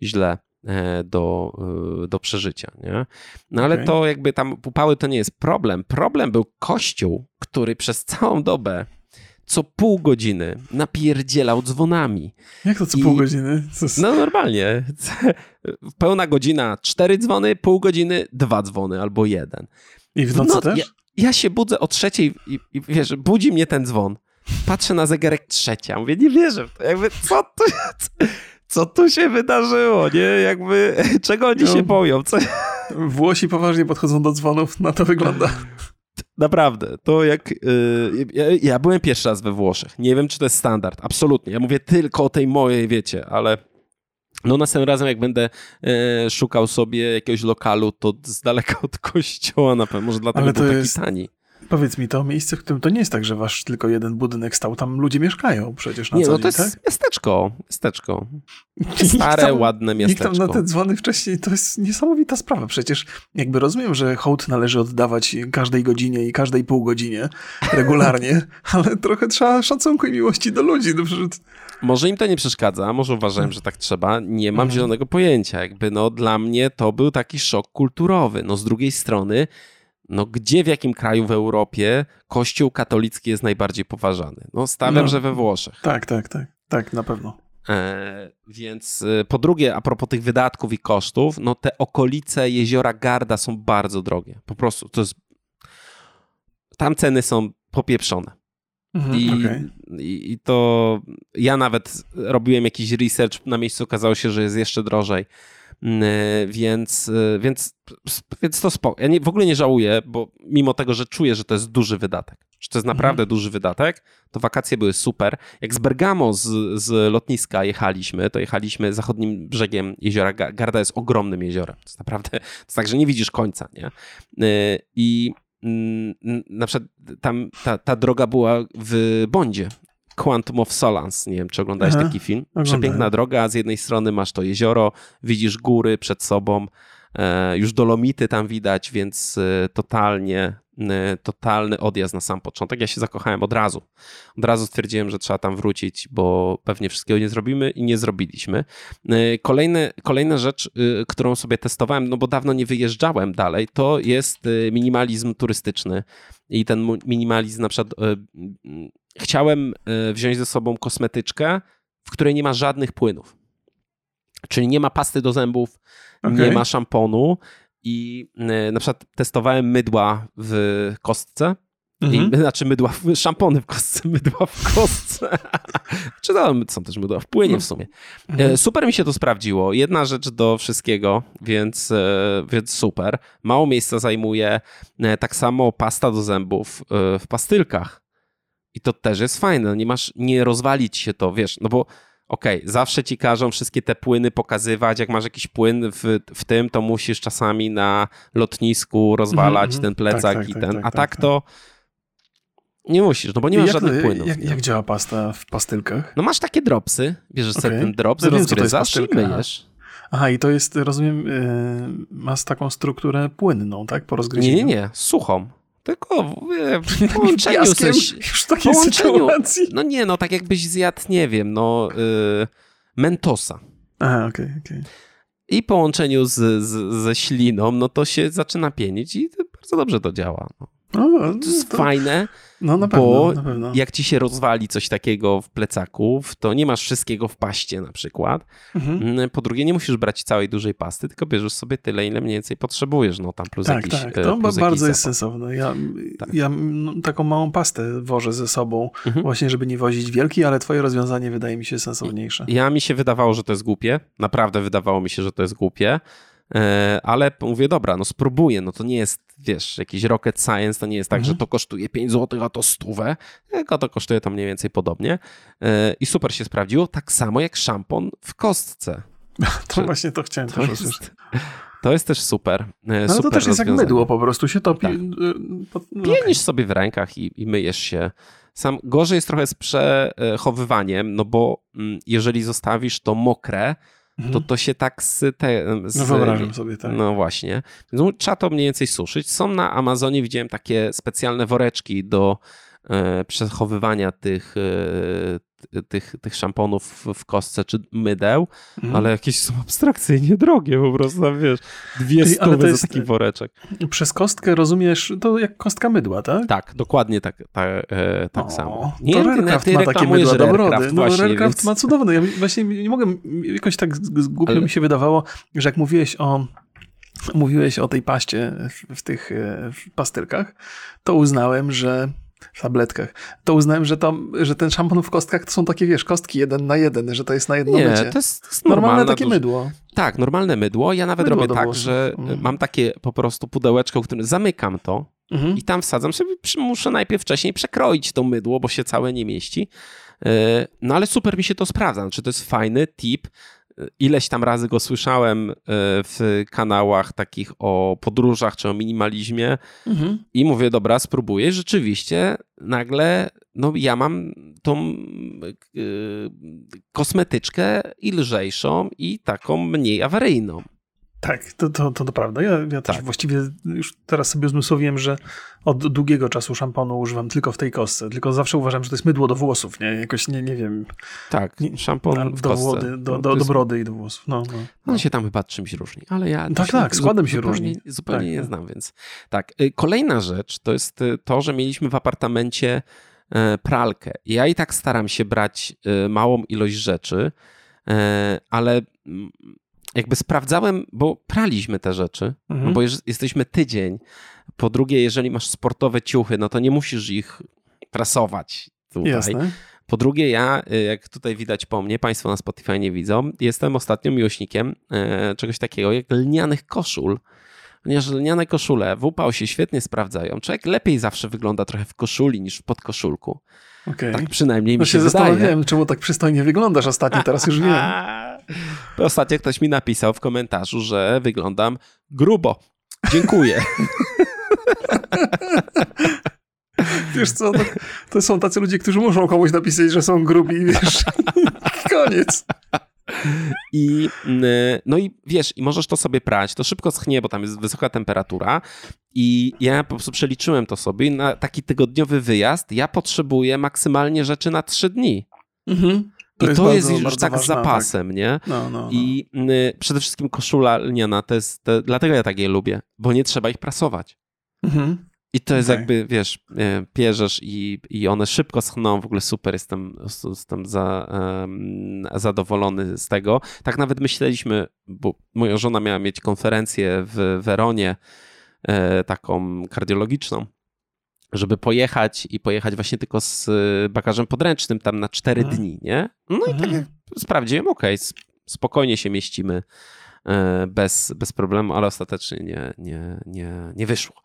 źle e, do, e, do przeżycia, nie? No ale okay. to jakby tam upały to nie jest problem. Problem był kościół, który przez całą dobę co pół godziny napierdzielał dzwonami. Jak to co I... pół godziny? No normalnie. Pełna godzina cztery dzwony, pół godziny dwa dzwony albo jeden. I w nocy no, też? Ja, ja, się budzę o trzeciej i, i wiesz, budzi mnie ten dzwon. Patrzę na zegarek trzecia. Mówię, nie wierzę w to. Jakby, co tu, co tu się wydarzyło, nie? Jakby, czego oni no, się boją? Co... Włosi poważnie podchodzą do dzwonów, na to wygląda. Naprawdę, to jak. Yy, ja, ja, byłem pierwszy raz we Włoszech. Nie wiem, czy to jest standard. Absolutnie. Ja mówię tylko o tej mojej, wiecie, ale. No następnym razem, jak będę yy, szukał sobie jakiegoś lokalu, to z daleka od kościoła na pewno. Może dlatego ale to był taki jest, tani. Powiedz mi, to miejsce, w którym to nie jest tak, że wasz tylko jeden budynek stał, tam ludzie mieszkają przecież na Nie, co no to jest tak? miasteczko, miasteczko. Stare, tam, ładne miasteczko. Nikt tam na te dzwony wcześniej, to jest niesamowita sprawa. Przecież jakby rozumiem, że hołd należy oddawać każdej godzinie i każdej pół godzinie regularnie, ale trochę trzeba szacunku i miłości do ludzi. No przecież... Może im to nie przeszkadza, może uważałem, że tak trzeba. Nie mam mhm. zielonego pojęcia. Jakby no dla mnie to był taki szok kulturowy. No z drugiej strony no gdzie w jakim kraju w Europie kościół katolicki jest najbardziej poważany? No stawiam, no, że we Włoszech. Tak, tak, tak, tak, na pewno. E, więc e, po drugie, a propos tych wydatków i kosztów, no te okolice jeziora Garda są bardzo drogie. Po prostu to jest. Tam ceny są popieprzone. Mhm, I, okay. i, I to ja nawet robiłem jakiś research na miejscu, okazało się, że jest jeszcze drożej. Mm, e, więc, e, więc, więc to spoko. Ja nie, w ogóle nie żałuję, bo mimo tego, że czuję, że to jest duży wydatek, że to jest naprawdę mhm. duży wydatek, to wakacje były super. Jak z Bergamo z, z lotniska jechaliśmy, to jechaliśmy zachodnim brzegiem jeziora. Garda jest ogromnym jeziorem. To jest naprawdę, to jest tak, że nie widzisz końca, nie? E, I mm, na przykład tam ta, ta droga była w Bondzie, Quantum of Solace. Nie wiem, czy oglądałeś Aha, taki film. Oglądałem. Przepiękna droga, z jednej strony masz to jezioro, widzisz góry przed sobą, E, już dolomity tam widać, więc e, totalnie, e, totalny odjazd na sam początek. Ja się zakochałem od razu. Od razu stwierdziłem, że trzeba tam wrócić, bo pewnie wszystkiego nie zrobimy i nie zrobiliśmy. Kolejny, kolejna rzecz, którą sobie testowałem, no bo dawno nie wyjeżdżałem dalej, to jest minimalizm turystyczny. I ten minimalizm na przykład chciałem wziąć ze sobą kosmetyczkę, w której nie ma żadnych płynów. Czyli nie ma pasty do zębów, okay. nie ma szamponu i e, na przykład testowałem mydła w kostce. Mhm. I, znaczy mydła, w, szampony w kostce, mydła w kostce. Czy to są też mydła w płynie w sumie. E, mhm. Super mi się to sprawdziło. Jedna rzecz do wszystkiego, więc, e, więc super. Mało miejsca zajmuje. Tak samo pasta do zębów w pastylkach. I to też jest fajne. Nie masz, nie rozwalić się to, wiesz, no bo okej, okay, zawsze ci każą wszystkie te płyny pokazywać. Jak masz jakiś płyn w, w tym, to musisz czasami na lotnisku rozwalać mm -hmm. ten plecak tak, tak, i tak, ten. Tak, A tak, tak to nie musisz, no bo nie masz jak, żadnych płynów. Jak, jak, działa pasta w pastylkach? No masz takie dropsy, bierzesz okay. sobie ten drops, no rozgryzasz i myjesz. Aha, i to jest, rozumiem, yy, ma taką strukturę płynną, tak? Po rozgryzieniu? Nie, nie, nie, suchą. Tylko w połączeniu ze, już w takiej sytuacji. No nie, no tak jakbyś zjadł, nie wiem, no y, mentosa. Aha, okej, okay, okej. Okay. I połączeniu z, z, ze śliną, no to się zaczyna pienić i bardzo dobrze to działa. No. No, no, to jest to... fajne, no, na pewno, bo na pewno. jak ci się rozwali coś takiego w plecaku, to nie masz wszystkiego w paście na przykład. Mhm. Mm, po drugie, nie musisz brać całej dużej pasty, tylko bierzesz sobie tyle, ile mniej więcej potrzebujesz. No tam plus tak, jakiś Tak, e, to plus bardzo jest sensowne. Ja, tak. ja no, taką małą pastę wożę ze sobą, mhm. właśnie żeby nie wozić wielki, ale twoje rozwiązanie wydaje mi się sensowniejsze. Ja mi się wydawało, że to jest głupie. Naprawdę wydawało mi się, że to jest głupie. E, ale mówię, dobra, no spróbuję, no to nie jest, wiesz, jakiś rocket science, to nie jest tak, mhm. że to kosztuje 5 zł, a to stówę, tylko to kosztuje to mniej więcej podobnie e, i super się sprawdziło, tak samo jak szampon w kostce. To Czy, właśnie to chciałem to też jest, To jest też super. E, no super to też jest jak mydło, po prostu się topi. Tak. No, Pienisz okay. sobie w rękach i, i myjesz się. Sam gorzej jest trochę z przechowywaniem, no bo mm, jeżeli zostawisz to mokre, mhm. to to się tak z... Te, z no wyobrażam sobie, tak. No właśnie. Więc trzeba to mniej więcej suszyć. Są na Amazonie, widziałem takie specjalne woreczki do e, przechowywania tych, e, tych, tych szamponów w kostce czy mydeł, mhm. ale jakieś są abstrakcyjnie drogie po prostu, wiesz, dwie Ty, stówy to jest, za taki woreczek. Przez kostkę rozumiesz, to jak kostka mydła, tak? Tak, dokładnie tak, tak, e, tak o, samo. Nie, to ty ma takie mydła do brody. No, Rarecraft więc... ma cudowne. Ja właśnie nie mogę, jakoś tak głupio ale... mi się wydawało, że jak mówiłeś o mówiłeś o tej paście w, tych e, w pastylkach, to uznałem, że tabletkach, to uznałem, że, tam, że ten szampon w kostkach to są takie, wiesz, kostki jeden na jeden, że to jest na jedno Nie, mycie. to jest, to jest normalne takie duży... mydło. Tak, normalne mydło. Ja nawet mydło robię tak, że mm. mam takie po prostu pudełeczko, w którym zamykam to mhm. i tam wsadzam sobie, muszę najpierw wcześniej przekroić to mydło, bo się całe nie mieści. E, no ale super mi się to sprawdza. Znaczy, to jest fajny tip ileś tam razy go słyszałem e, w kanałach takich o podróżach czy o minimalizmie mhm. i mówię, dobra, spróbuję. Rzeczywiście nagle no ja mam tą yy, kosmetyczkę i lżejszą i taką mniej awaryjną. Tak, to, to, to, to prawda. Ja, ja też tak. właściwie już teraz sobie uzmysłowiłem, że od długiego czasu szamponu używam tylko w tej kostce. Tylko zawsze uważam, że to jest mydło do włosów, nie? Jakoś nie, nie wiem. Tak, szampon w do, włody, do, do, do, do brody i do włosów. No, no, no. On się tam chyba czymś różni, ale ja... Tak, tak, składem się zupełnie, różni. Zupełnie tak, nie tak. znam, więc... Tak, y, kolejna rzecz to jest y, to, że mieliśmy w apartamencie e, pralkę. Ja i tak staram się brać y, małą ilość rzeczy, e, ale mm, jakby sprawdzałem, bo praliśmy te rzeczy, mhm. no bo jesteśmy tydzień. Po drugie, jeżeli masz sportowe ciuchy, no to nie musisz ich prasować tutaj. Jasne. Po drugie, ja, y, jak tutaj widać po mnie, Państwo na Spotify nie widzą, jestem ostatnio miłośnikiem e, czegoś takiego jak lnianych koszul. Ponieważ lniane koszule w upał się świetnie sprawdzają. Człowiek lepiej zawsze wygląda trochę w koszuli niż w podkoszulku. Okay. Tak przynajmniej no mi się, się zastanawiałem, czemu tak przystojnie wyglądasz ostatnio, teraz już wiem. Ostatnio ktoś mi napisał w komentarzu, że wyglądam grubo. Dziękuję. Wiesz co, to, to, są tacy ludzie, którzy muszą komuś napisać, że są grubi wiesz, koniec. I, no i wiesz, i możesz to sobie prać, to szybko schnie, bo tam jest wysoka temperatura i ja po prostu przeliczyłem to sobie na taki tygodniowy wyjazd ja potrzebuję maksymalnie rzeczy na trzy dni. Mhm. To I jest to bardzo, jest już tak z zapasem, tak. nie? No, no, no. I y, przede wszystkim koszula lniana, to jest, to, dlatego ja tak je lubię, bo nie trzeba ich prasować. Mhm. I to jest okay. jakby, wiesz, e, pierzesz i, i one szybko schną, w ogóle super, jestem, jestem za, um, zadowolony z tego. Tak nawet myśleliśmy, bo moja żona miała mieć konferencję w Weronie, e, taką kardiologiczną, żeby pojechać i pojechać właśnie tylko z bagażem podręcznym tam na cztery mhm. dni, nie? No i tak jak sprawdziłem, okej, okay, spokojnie się mieścimy E, bez, bez problemu, ale ostatecznie nie, nie, nie, nie wyszło.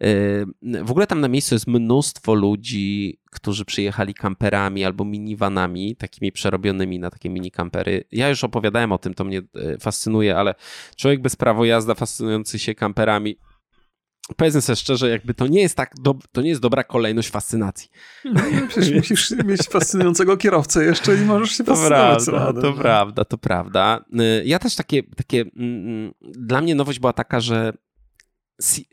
E, w ogóle tam na miejscu jest mnóstwo ludzi, którzy przyjechali kamperami albo minivanami, takimi przerobionymi na takie mini kampery. Ja już opowiadałem o tym, to mnie e, fascynuje, ale człowiek bez prawo jazda fascynujący się kamperami powiedzmy sobie szczerze, jakby to nie jest tak, do, to nie jest dobra kolejność fascynacji. No, przecież musisz mieć fascynującego kierowcę jeszcze i możesz się to fascynować prawda, To prawda, to prawda. Y, ja też takie, takie, mm, mm, dla mnie nowość była taka, że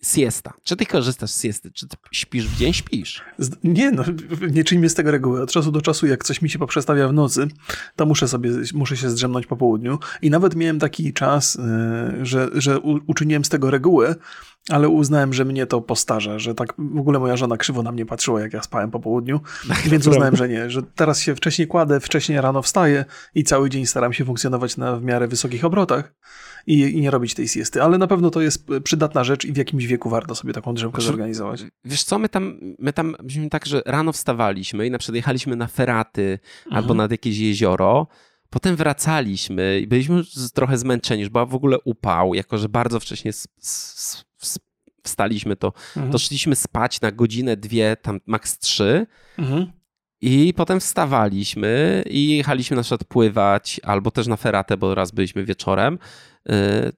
siesta. Czy ty korzystasz z siesty? Czy ty śpisz w dzień? Śpisz? Nie, no, nie czyńmy z tego reguły. Od czasu do czasu, jak coś mi się poprzestawia w nocy, to muszę sobie, muszę się zdrzemnąć po południu. I nawet miałem taki czas, y, że, że uczyniłem z tego regułę, ale uznałem, że mnie to postarza, że tak w ogóle moja żona krzywo na mnie patrzyła, jak ja spałem po południu, tak, więc uznałem, że nie, że teraz się wcześniej kładę, wcześniej rano wstaję i cały dzień staram się funkcjonować na w miarę wysokich obrotach i, i nie robić tej siesty, ale na pewno to jest przydatna rzecz i w jakimś wieku warto sobie taką drzemkę znaczy, zorganizować. Wiesz co, my tam, my tam byliśmy tak, że rano wstawaliśmy i na przykład jechaliśmy na feraty mhm. albo nad jakieś jezioro, Potem wracaliśmy i byliśmy trochę zmęczeni, już była w ogóle upał, jako że bardzo wcześnie wstaliśmy, to, mhm. to szliśmy spać na godzinę, dwie, tam maks trzy. Mhm. I potem wstawaliśmy i jechaliśmy na przykład pływać, albo też na feratę, bo raz byliśmy wieczorem. Y,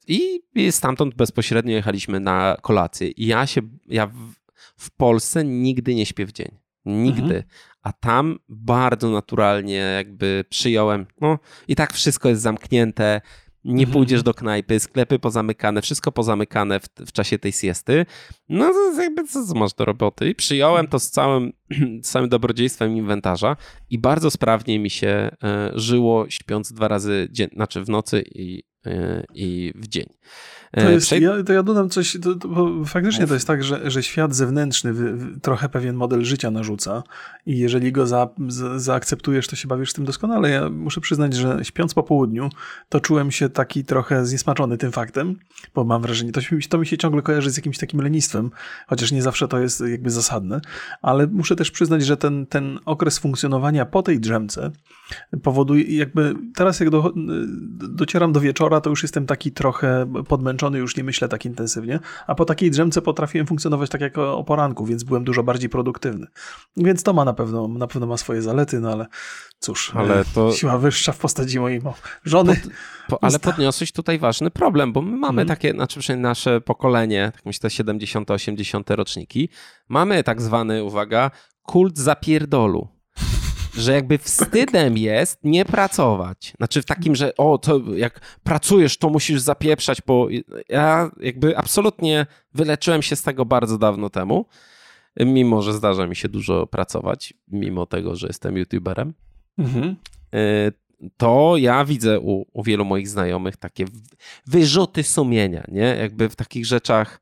I, i stamtąd bezpośrednio jechaliśmy na kolację. I ja się, ja w, w Polsce nigdy nie śpię w dzień. Nigdy. Mhm. A tam bardzo naturalnie jakby przyjąłem, no i tak wszystko jest zamknięte, nie mhm. pójdziesz do knajpy, sklepy pozamykane, wszystko pozamykane w, w czasie tej siesty. No to jakby co, co masz do roboty? I przyjąłem to z całym, z całym dobrodziejstwem inwentarza i bardzo sprawnie mi się e, żyło śpiąc dwa razy, dzien- znaczy w nocy i, i w dzień. To, e, jest, ja, to ja dodam coś, to, to, bo faktycznie to jest tak, że, że świat zewnętrzny trochę pewien model życia narzuca i jeżeli go za, za, zaakceptujesz, to się bawisz z tym doskonale. Ja muszę przyznać, że śpiąc po południu, to czułem się taki trochę zniesmaczony tym faktem, bo mam wrażenie, to, to mi się ciągle kojarzy z jakimś takim lenistwem, chociaż nie zawsze to jest jakby zasadne, ale muszę też przyznać, że ten, ten okres funkcjonowania po tej drzemce powoduje jakby, teraz jak do, docieram do wieczora, to już jestem taki trochę podmęczony już nie myślę tak intensywnie, a po takiej drzemce potrafiłem funkcjonować tak jak o poranku, więc byłem dużo bardziej produktywny. Więc to ma na pewno, na pewno ma swoje zalety, no ale cóż, ale e, to... siła wyższa w postaci mojej żony. Pod, po, ale podniosłeś tutaj ważny problem, bo my mamy hmm. takie, znaczy przynajmniej nasze pokolenie, tak myślę 70, 80 roczniki, mamy tak zwany, uwaga, kult zapierdolu że jakby wstydem jest nie pracować. Znaczy w takim, że o, to jak pracujesz, to musisz zapieprzać, bo ja jakby absolutnie wyleczyłem się z tego bardzo dawno temu, mimo że zdarza mi się dużo pracować, mimo tego, że jestem youtuberem. Mhm. Y, to ja widzę u, u wielu moich znajomych takie wyrzuty sumienia, nie? Jakby w takich rzeczach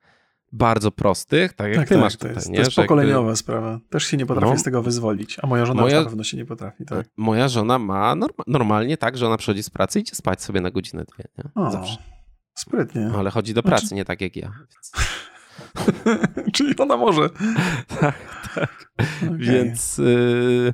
bardzo prostych, tak jak tak, ty tak, masz to jest, nie? To jest pokoleniowa jakby... sprawa. Też się nie potrafię no, z tego wyzwolić, a moja żona moja, na pewno się nie potrafi. Tak. Moja żona ma norma normalnie tak, że ona przychodzi z pracy i idzie spać sobie na godzinę, dwie. Nie? O, Zawsze. Sprytnie. Ale chodzi do pracy, znaczy... nie tak jak ja. Więc... Czyli ona może. tak, tak. Okay. Więc... Y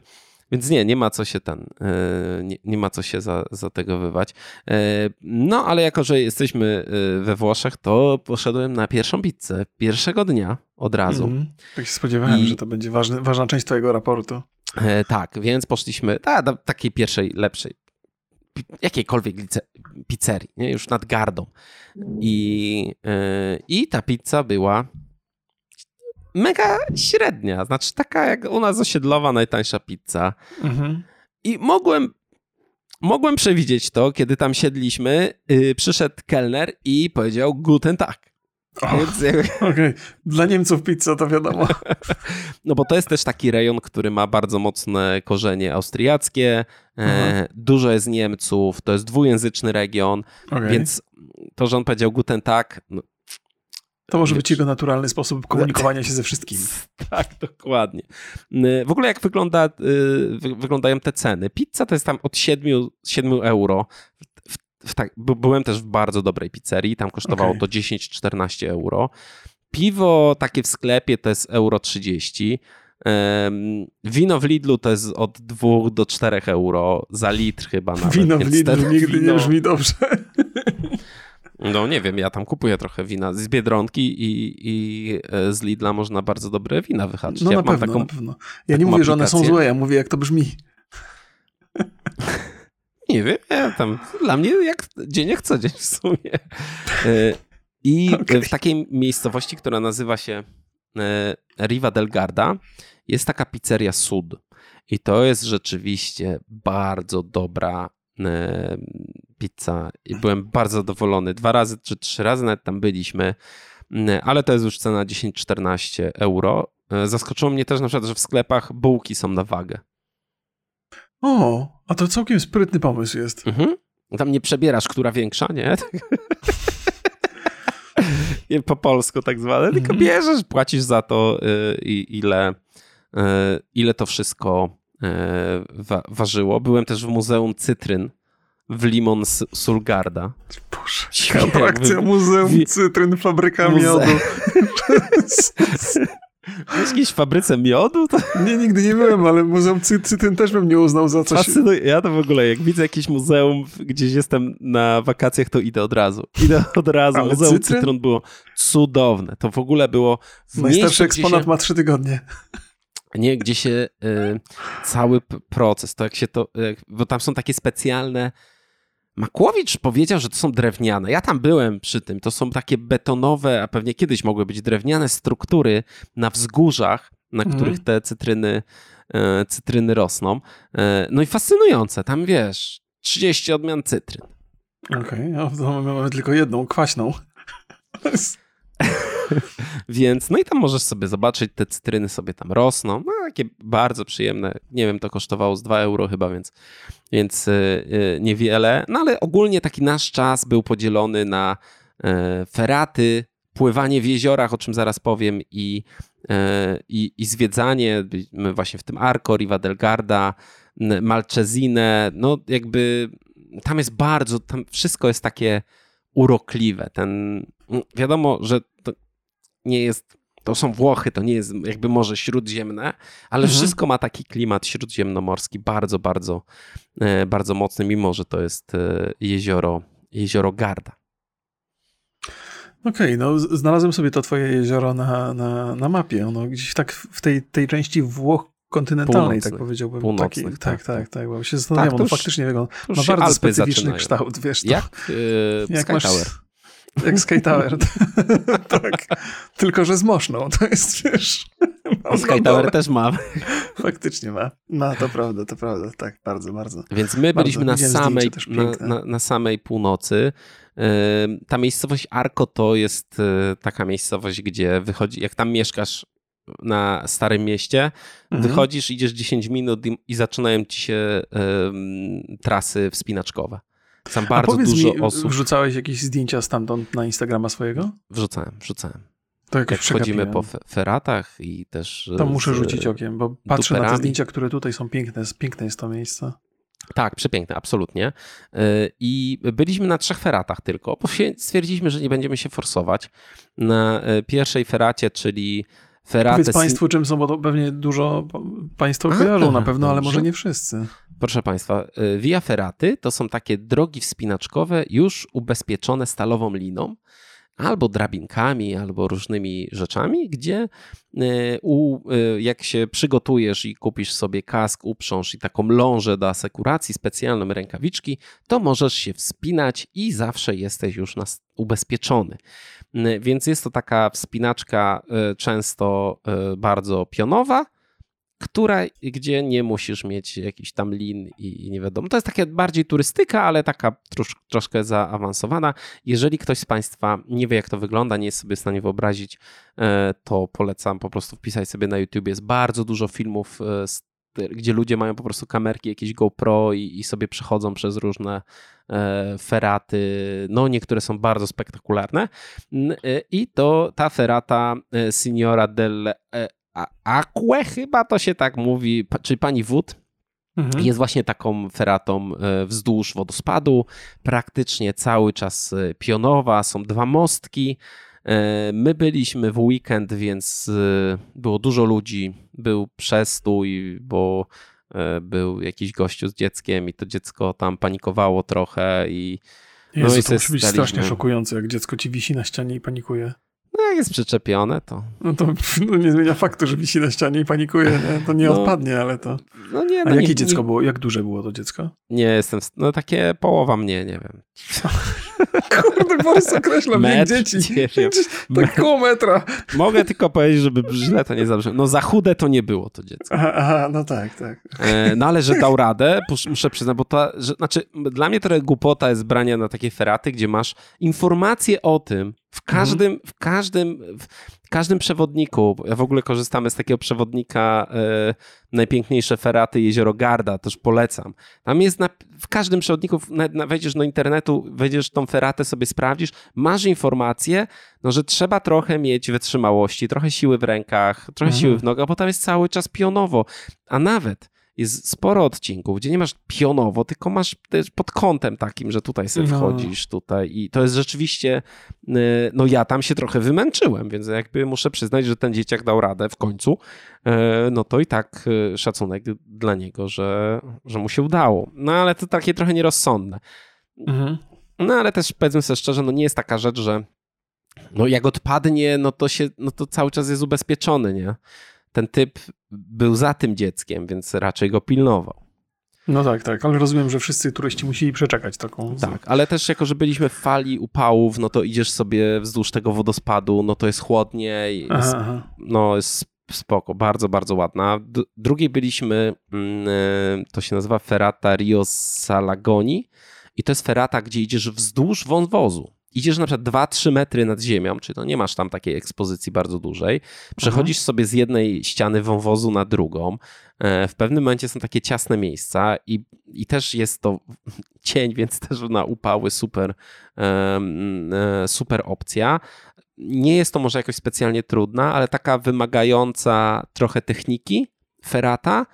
więc nie, nie ma co się ten, e, nie, nie ma co się za, za tego wywać. E, no, ale jako, że jesteśmy e, we Włoszech, to poszedłem na pierwszą pizzę pierwszego dnia od razu. Mm, tak się spodziewałem, I... że to będzie ważny, ważna część twojego raportu. Tak, więc poszliśmy ta, do takiej pierwszej, lepszej jakiejkolwiek pizzerii, nie? już nad gardą. I, I ta pizza była mega średnia, znaczy taka jak u nas osiedlowa najtańsza pizza. Mhm. I mogłem mogłem przewidzieć to, kiedy tam siedliśmy, yy, przyszedł kelner i powiedział guten tak. Okej, okay. dla Niemców pizza to wiadomo. No bo to jest też taki rejon, który ma bardzo mocne korzenie austriackie, e, dużo jest Niemców, to jest dwujęzyczny region, okay. więc to, że on powiedział guten tak, no, to może być jego naturalny sposób komunikowania się ze wszystkimi. Tak, dokładnie. W ogóle jak wygląda, y, wyglądają te ceny? Pizza to jest tam od 7, 7 euro. W, tak, byłem też w bardzo dobrej pizzerii, tam kosztowało okay. to 10-14 euro. Piwo takie w sklepie to jest euro 30. Wino w Lidlu to jest od 2 do 4 euro za litr chyba nawet. Wino w Lidlu nigdy wino... nie brzmi dobrze. No nie wiem, ja tam kupuję trochę wina z Biedronki i, i e, z Lidla można bardzo dobre wina wyhaczyć. No ja na, pewno, taką, na pewno. Ja nie mówię, aplikację. że one są złe, ja mówię jak to brzmi. Nie wiem, ja tam, dla mnie jak dzień jak co dzień w sumie. E, I okay. w takiej miejscowości, która nazywa się e, Riva del Garda, jest taka pizzeria Sud. I to jest rzeczywiście bardzo dobra pizza i byłem bardzo zadowolony. Dwa razy czy trzy razy nawet tam byliśmy, ale to jest już cena 10-14 euro. E, zaskoczyło mnie też na przykład, że w sklepach bułki są na wagę. O, a to całkiem sprytny pomysł jest. Mhm. Tam nie przebierasz, która większa, nie? po polsku tak zwane, tylko mhm. bierzesz, płacisz za to, y, ile, y, ile to wszystko E, wa ważyło. Byłem też w Muzeum Cytryn w Limon Sulgarda. Boże, ciekawa akcja Muzeum Cytryn, fabryka Muze... miodu. W jakiejś fabryce miodu? To... Nie, nigdy nie byłem, ale Muzeum Cytryn też bym nie uznał za coś. Fascynuj... Ja to w ogóle, jak widzę jakieś muzeum, gdzieś jestem na wakacjach, to idę od razu. Idę od razu. Ale muzeum Cytryn? Cytryn było cudowne. To w ogóle było... W Najstarszy eksponat się... ma trzy tygodnie nie, gdzie się y, cały proces, to jak się to, y, bo tam są takie specjalne, Makłowicz powiedział, że to są drewniane. Ja tam byłem przy tym. To są takie betonowe, a pewnie kiedyś mogły być drewniane struktury na wzgórzach, na mhm. których te cytryny, y, cytryny rosną. Y, no i fascynujące. Tam wiesz, 30 odmian cytryn. Okej, okay, mamy tylko jedną, kwaśną. Więc, no i tam możesz sobie zobaczyć, te cytryny sobie tam rosną. No, takie bardzo przyjemne. Nie wiem, to kosztowało z 2 euro chyba, więc, więc yy, niewiele. No ale ogólnie taki nasz czas był podzielony na yy, feraty, pływanie w jeziorach, o czym zaraz powiem, i, yy, i, i zwiedzanie. Właśnie w tym Arco, Riva del Garda, Malcesine. No jakby tam jest bardzo, tam wszystko jest takie urokliwe. Ten, wiadomo, że nie jest, to są Włochy, to nie jest jakby Morze Śródziemne, ale mhm. wszystko ma taki klimat śródziemnomorski, bardzo, bardzo, e, bardzo mocny, mimo że to jest e, jezioro, jezioro Garda. Okej, okay, no znalazłem sobie to twoje jezioro na, na, na mapie. Ono gdzieś tak w tej, tej części Włoch kontynentalnej, tak tak powiedziałbym. Północny, taki, tak, tak, tak, tak, bo się zastanawiam, tak, no faktycznie wygląda, ma bardzo Alpy specyficzny zaczynają. kształt, wiesz. To, jak, yy, jak Sky masz, Tower. Jak Sky Tower. tak. Tylko, że z moszną. To jest, wiesz... Sky Tower też ma. Faktycznie ma. Ma, to prawda, to prawda. Tak, bardzo, bardzo. Więc my byliśmy na samej, na, na, na, samej północy. Ta miejscowość Arko to jest e, taka miejscowość, gdzie wychodzi, jak tam mieszkasz na Starym Mieście, mhm. wychodzisz, idziesz 10 minut i, i zaczynają ci się um, trasy wspinaczkowe. Tam bardzo dużo mi, osób. Wrzucałeś jakieś zdjęcia stamtąd na Instagrama swojego? Wrzucałem, wrzucałem. To Jak chodzimy po feratach i też. To muszę rzucić okiem, bo patrzę duperami. na te zdjęcia, które tutaj są piękne. Piękne jest to miejsce. Tak, przepiękne, absolutnie. Y, I byliśmy na trzech feratach tylko, bo stwierdziliśmy, że nie będziemy się forsować. Na y, pierwszej feracie, czyli feratę... Powiedz Państwu, czym są, bo to pewnie dużo Państwo kojarzą na pewno, ale może nie wszyscy. Proszę Państwa, y, Via Ferraty to są takie drogi wspinaczkowe już ubezpieczone stalową liną, albo drabinkami, albo różnymi rzeczami, gdzie u, y, jak się przygotujesz i kupisz sobie kask, uprząż i taką lążę do asekuracji, specjalną rękawiczki, to możesz się wspinać i zawsze jesteś już ubezpieczony. Więc jest to taka wspinaczka często bardzo pionowa, która, gdzie nie musisz mieć jakichś tam lin i, i nie wiadomo. To jest takie bardziej turystyka, ale taka trosz, troszkę zaawansowana. Jeżeli ktoś z Państwa nie wie, jak to wygląda, nie jest sobie w stanie wyobrazić, e, to polecam po prostu wpisać sobie na YouTube. Jest bardzo dużo filmów z gdzie ludzie mają po prostu kamerki, jakieś GoPro i, i sobie przechodzą przez różne e, feraty. No, niektóre są bardzo spektakularne. E, I to ta ferata e, Signora del Acque, chyba to się tak mówi, czyli pani Wód, mhm. jest właśnie taką feratą e, wzdłuż wodospadu. Praktycznie cały czas e, pionowa, są dwa mostki. E, my byliśmy w weekend, więc było dużo ludzi, był przestój, bo był jakiś gościu z dzieckiem i to dziecko tam panikowało trochę i Jezu, no i to musi być strasznie szokujące, jak dziecko ci wisi na ścianie i panikuje. No jak jest przyczepione, to... No to no nie zmienia faktu, że wisi na ścianie i panikuje. Nie? To nie no, odpadnie, ale to... No nie, no A jakie nie, dziecko nie... było? Jak duże było to dziecko? Nie jestem... No takie połowa mnie, nie wiem. Kurde, Borys określa wiek dzieci. Nie wiem. Tak koło metra. Mogę tylko powiedzieć, żeby źle to nie zabrzmiało. No za chude to nie było to dziecko. Aha, aha no tak, tak. E, no ale że dał radę, muszę przyznać, bo to... Że, znaczy, dla mnie trochę głupota jest brania na takie feraty, gdzie masz informacje o tym, w mhm. każdym, w każdym, w każdym przewodniku, ja w ogóle korzystamy z takiego przewodnika e, najpiękniejsze feraty Jezioro Garda, też polecam. Tam jest na, w każdym przewodniku, na, na, wejdziesz do internetu, wejdziesz tą feratę, sobie sprawdzisz, masz informację, no, że trzeba trochę mieć wytrzymałości, trochę siły w rękach, trochę mhm. siły w nogach, bo tam jest cały czas pionowo. A nawet jest sporo odcinków, gdzie nie masz pionowo, tylko masz też pod kątem takim, że tutaj sobie no. wchodzisz, tutaj i to jest rzeczywiście, y, no ja tam się trochę wymęczyłem, więc jakby muszę przyznać, że ten dzieciak dał radę w końcu, y, no to i tak y, szacunek dla niego, że, że mu się udało. No ale to takie trochę nierozsądne. Mhm. No ale też powiedzmy sobie szczerze, no nie jest taka rzecz, że no jak odpadnie, no to się, no to cały czas jest ubezpieczony, nie? Ten typ był za tym dzieckiem, więc raczej go pilnował. No tak, tak, ale rozumiem, że wszyscy turyści musieli przeczekać taką. Tak, ale też jako, że byliśmy w fali upałów, no to idziesz sobie wzdłuż tego wodospadu, no to jest chłodnie, jest, aha, no jest spoko, bardzo, bardzo ładna. D drugiej byliśmy, mm, e, to się nazywa Ferrata Rio Salagoni i to jest ferata, gdzie idziesz wzdłuż wąwozu idziesz na przykład 2-3 metry nad ziemią, czyli to nie masz tam takiej ekspozycji bardzo dużej, przechodzisz mhm. sobie z jednej ściany wąwozu na drugą, e, w pewnym momencie są takie ciasne miejsca i, i też jest to cień, więc też na upały super, e, super opcja. Nie jest to może jakoś specjalnie trudna, ale taka wymagająca trochę techniki, ferata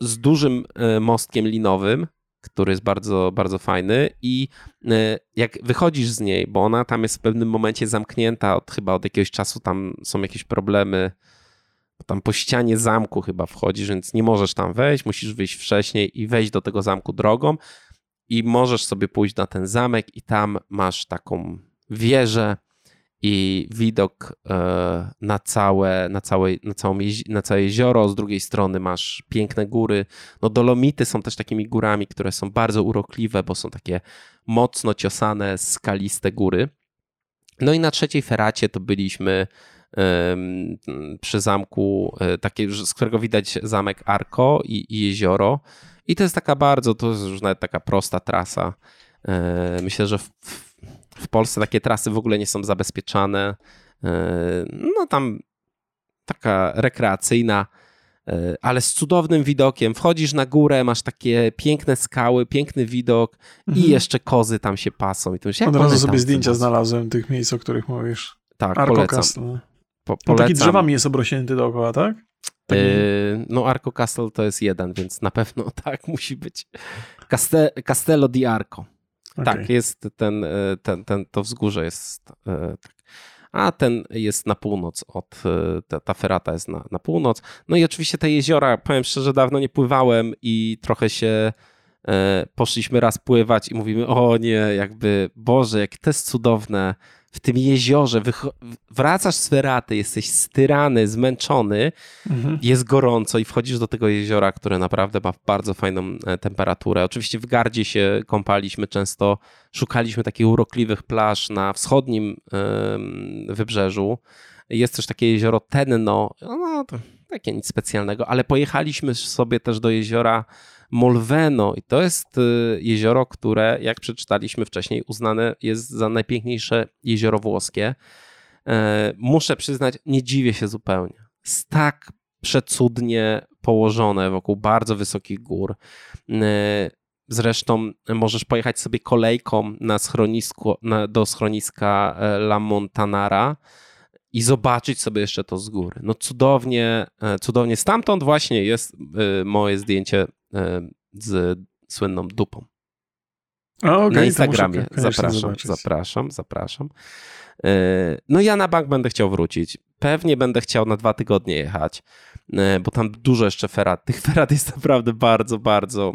z dużym e, mostkiem linowym, który jest bardzo, bardzo fajny i e, jak wychodzisz z niej, bo ona tam jest w pewnym momencie zamknięta od chyba od jakiegoś czasu, tam są jakieś problemy, tam po ścianie zamku chyba wchodzisz, więc nie możesz tam wejść, musisz wyjść wcześniej i wejść do tego zamku drogą i możesz sobie pójść na ten zamek i tam masz taką wieżę, i widok e, na całe, na, całe, na, całą, na całe jezioro. Z drugiej strony masz piękne góry. No Dolomity są też takimi górami, które są bardzo urokliwe, bo są takie mocno ciosane, skaliste góry. No i na trzeciej feracie to byliśmy przy zamku, e, takie, z którego widać zamek Arko i, i jezioro. I to jest taka bardzo, to jest już nawet taka prosta trasa. E, myślę, że w, w Polsce takie trasy w ogóle nie są zabezpieczane. E, no tam taka rekreacyjna, e, ale z cudownym widokiem. Wchodzisz na górę, masz takie piękne skały, piękny widok mhm. i jeszcze kozy tam się pasą. I to myślę, Od razu sobie zdjęcia znalazłem tych miejsc, o których mówisz. Tak, Arco polecam. Castle. Po, polecam. No taki drzewami jest obrośnięty dookoła, tak? Taki... Yy, no Arco Castle to jest jeden, więc na pewno tak musi być. Castello di Arco. Okay. Tak, jest ten, e, ten, ten, to wzgórze jest e, tak. A ten jest na północ od, e, ta, ta ferata jest na, na północ. No i oczywiście te jeziora, powiem szczerze, dawno nie pływałem i trochę się poszliśmy raz pływać i mówimy, o nie, jakby, Boże, jak to jest cudowne, w tym jeziorze, wracasz z feraty, jesteś styrany, zmęczony, mhm. jest gorąco i wchodzisz do tego jeziora, które naprawdę ma bardzo fajną e, temperaturę. Oczywiście w Gardzie się kąpaliśmy często, szukaliśmy takich urokliwych plaż na wschodnim wybrzeżu. Jest też takie jezioro Tenno, no, takie nic specjalnego, ale pojechaliśmy sobie też do jeziora Molveno i to jest y, jezioro, które jak przeczytaliśmy wcześniej uznane jest za najpiękniejsze jezioro włoskie. E, muszę przyznać, nie dziwię się zupełnie. Jest tak przecudnie położone wokół bardzo wysokich gór. E, zresztą możesz pojechać sobie kolejką na schronisko, na, do schroniska e, La Montanara i zobaczyć sobie jeszcze to z góry. No cudownie, cudownie. Stamtąd właśnie jest moje zdjęcie z słynną dupą. okay, na Instagramie. Zapraszam, zapraszam, zapraszam. E, no ja na bank będę chciał wrócić. Pewnie będę chciał na dwa tygodnie jechać, e, bo tam dużo jeszcze ferat. Tych ferat jest naprawdę bardzo, bardzo,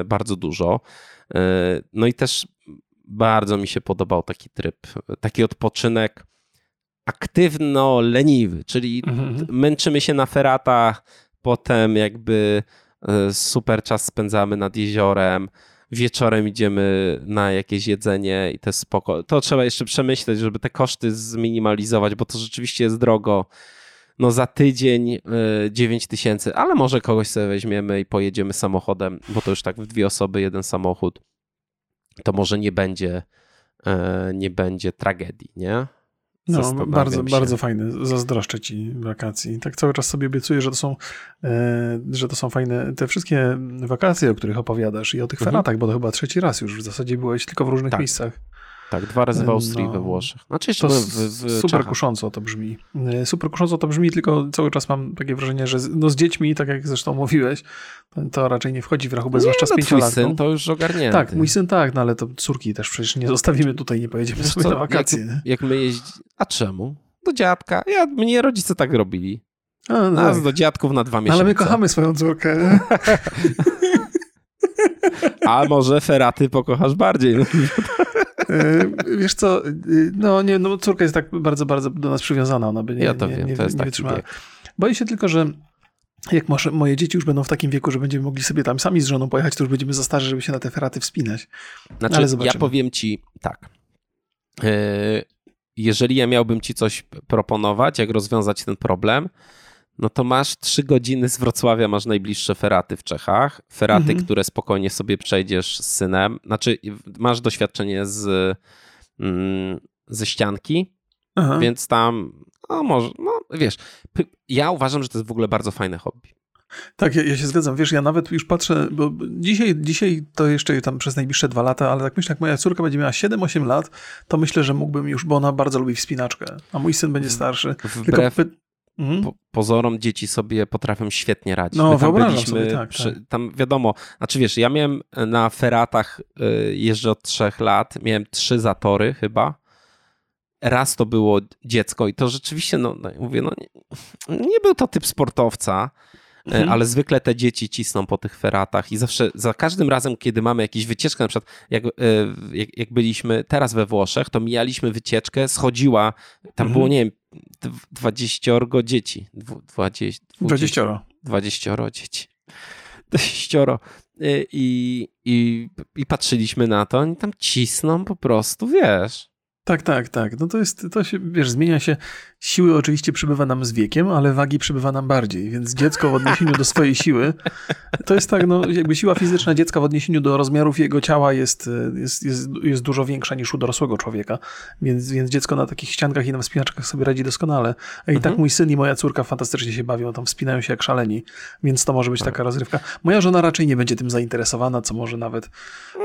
e, bardzo dużo. No i też bardzo mi się podobał taki tryb, taki odpoczynek aktywno-leniwy, czyli mhm. męczymy się na feratach, potem jakby super czas spędzamy nad jeziorem, wieczorem idziemy na jakieś jedzenie i to jest spoko. To trzeba jeszcze przemyśleć, żeby te koszty zminimalizować, bo to rzeczywiście jest drogo. No za tydzień 9 y, tysięcy, ale może kogoś sobie weźmiemy i pojedziemy samochodem, bo to już tak w dwie osoby, jeden samochód. To może nie będzie, y, nie będzie tragedii, nie? No, bardzo, się. bardzo fajne. Zazdroszczę ci wakacji. Tak cały czas sobie obiecuję, że to są, e, że to są fajne te wszystkie wakacje, o których opowiadasz i o tych mhm. feratach, bo to chyba trzeci raz już w zasadzie byłeś tylko w różnych tak. miejscach. Tak, dwa razy w Austrii, no, we Włoszech. Znaczy jeszcze to w, w super Czechach. kusząco to brzmi. E, super kusząco to brzmi, tylko cały czas mam takie wrażenie, że z, no z dziećmi, tak jak zresztą mówiłeś, to raczej nie wchodzi w rachubę, zwłaszcza no, z pięciolatką. syn to już ogarnięty. Tak, mój syn tak, no ale to córki też przecież nie zostawimy tutaj, nie pojedziemy Wiesz sobie co, na wakacje. Jak, jak my jeździmy... A czemu? Do dziadka. Ja, mnie rodzice tak robili. A, no Nas tak. do dziadków na dwa miesiące. Ale my kochamy swoją córkę. A może feraty pokochasz bardziej. E, wiesz co, e, no nie, no córka jest tak bardzo, bardzo do nas przywiązana, ona by nie, ja to nie, wiem, nie, to jest nie wytrzymała. Boję się tylko, że jak może, moje dzieci już będą w takim wieku, że będziemy mogli sobie tam sami z żoną pojechać, to już będziemy za starzy, żeby się na te feraty wspinać. Znaczy, Ale zobaczymy. ja powiem ci tak. E, jeżeli ja miałbym ci coś proponować, jak rozwiązać ten problem, no to masz trzy godziny z Wrocławia, masz najbliższe feraty w Czechach. Feraty, mhm. które spokojnie sobie przejdziesz z synem. Znaczy, masz doświadczenie z, mm, ze ścianki, Aha. więc tam, no może, no wiesz, ja uważam, że to jest w ogóle bardzo fajne hobby. Tak, ja, ja, się zgadzam. Wiesz, ja nawet już patrzę, bo dzisiaj, dzisiaj to jeszcze tam przez najbliższe dwa lata, ale tak myślę, jak moja córka będzie miała 7-8 lat, to myślę, że mógłbym już, bo ona bardzo lubi wspinaczkę, a mój syn będzie starszy. Wbrew Tylko... Mhm. Po, pozorom dzieci sobie potrafią świetnie radzić. No, My tam byliśmy, sobie, tak, przy, tak. tam wiadomo, znaczy wiesz, ja miałem na feratach, y, jeżdżę od trzech lat, miałem trzy zatory chyba, raz to było dziecko i to rzeczywiście, no, no mówię, no nie, nie był to typ sportowca, mhm. ale zwykle te dzieci cisną po tych feratach i zawsze, za każdym razem, kiedy mamy jakieś wycieczkę, na przykład jak, e, jak, jak byliśmy teraz we Włoszech, to mijaliśmy wycieczkę, schodziła, tam mhm. było, nie wiem, 20 dzieci. 20, 20. 20 dzieci. 20. I, i, I patrzyliśmy na to, oni tam cisną po prostu, wiesz. Tak, tak, tak. No to jest, to się, wiesz, zmienia się. Siły oczywiście przybywa nam z wiekiem, ale wagi przybywa nam bardziej, więc dziecko w odniesieniu do swojej siły, to jest tak, no jakby siła fizyczna dziecka w odniesieniu do rozmiarów jego ciała jest, jest, jest, jest dużo większa niż u dorosłego człowieka, więc, więc dziecko na takich ściankach i na wspinaczkach sobie radzi doskonale. A i tak mhm. tak mój syn i moja córka fantastycznie się bawią, tam wspinają się jak szaleni, więc to może być taka rozrywka. Moja żona raczej nie będzie tym zainteresowana, co może nawet...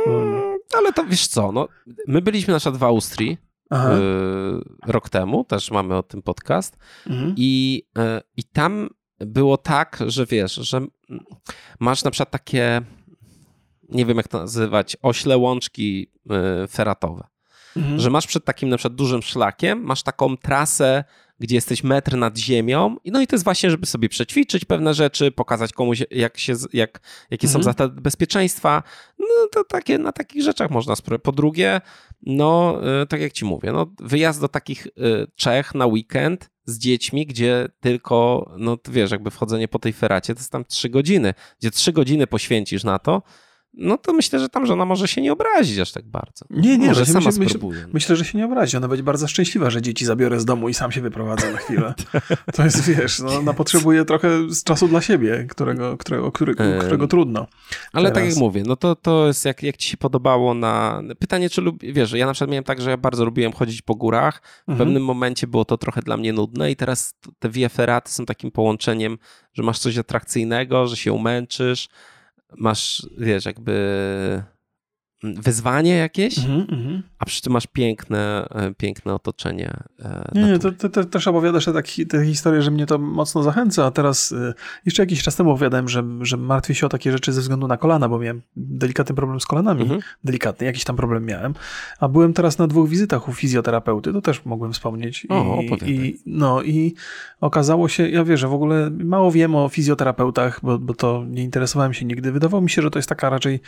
Mm, ale to wiesz co, no, my byliśmy na przykład w Austrii, Aha. Y, rok temu, też mamy o tym podcast. Mhm. I, y, I tam było tak, że wiesz, że masz na przykład takie, nie wiem jak to nazywać, ośle łączki y, feratowe. Mhm. Że masz przed takim na przykład dużym szlakiem, masz taką trasę gdzie jesteś metr nad ziemią. No i to jest właśnie, żeby sobie przećwiczyć pewne rzeczy, pokazać komuś, jak się, jak, jakie mhm. są zasady bezpieczeństwa. No to takie, na takich rzeczach można spróbować. Po drugie, no y, tak jak ci mówię, no, wyjazd do takich y, Czech na weekend z dziećmi, gdzie tylko, no wiesz, jakby wchodzenie po tej feracie to jest tam trzy godziny, gdzie trzy godziny poświęcisz na to, no to myślę, że tam żona może się nie obrazić aż tak bardzo. Nie, nie, może sama myślę, spróbuje. Myślę, myślę, że się nie obrazi. Ona będzie bardzo szczęśliwa, że dzieci zabiorę z domu i sam się wyprowadzę na chwilę. To jest, wiesz, no, ona potrzebuje trochę czasu dla siebie, którego, którego, którego, którego trudno. Ale teraz. tak jak mówię, no to, to jest jak, jak ci się podobało na... Pytanie, czy lubię, wiesz, ja na przykład miałem tak, że ja bardzo lubiłem chodzić po górach. W mhm. pewnym momencie było to trochę dla mnie nudne i teraz te Via Ferraty są takim połączeniem, że masz coś atrakcyjnego, że się umęczysz, masz, wiesz, jakby wyzwanie jakieś, mm -hmm. a przy tym masz piękne, e, piękne otoczenie. E, nie, nie, to, to, to, też opowiadasz te, te historie, że mnie to mocno zachęca, a teraz e, jeszcze jakiś czas temu opowiadałem, że, że martwię się o takie rzeczy ze względu na kolana, bo miałem delikatny problem z kolanami, mm -hmm. delikatny, jakiś tam problem miałem, a byłem teraz na dwóch wizytach u fizjoterapeuty, to też mogłem wspomnieć. O, I, i, no i okazało się, ja wiesz, że w ogóle mało wiem o fizjoterapeutach, bo, bo to nie interesowałem się nigdy. Wydawało mi się, że to jest taka raczej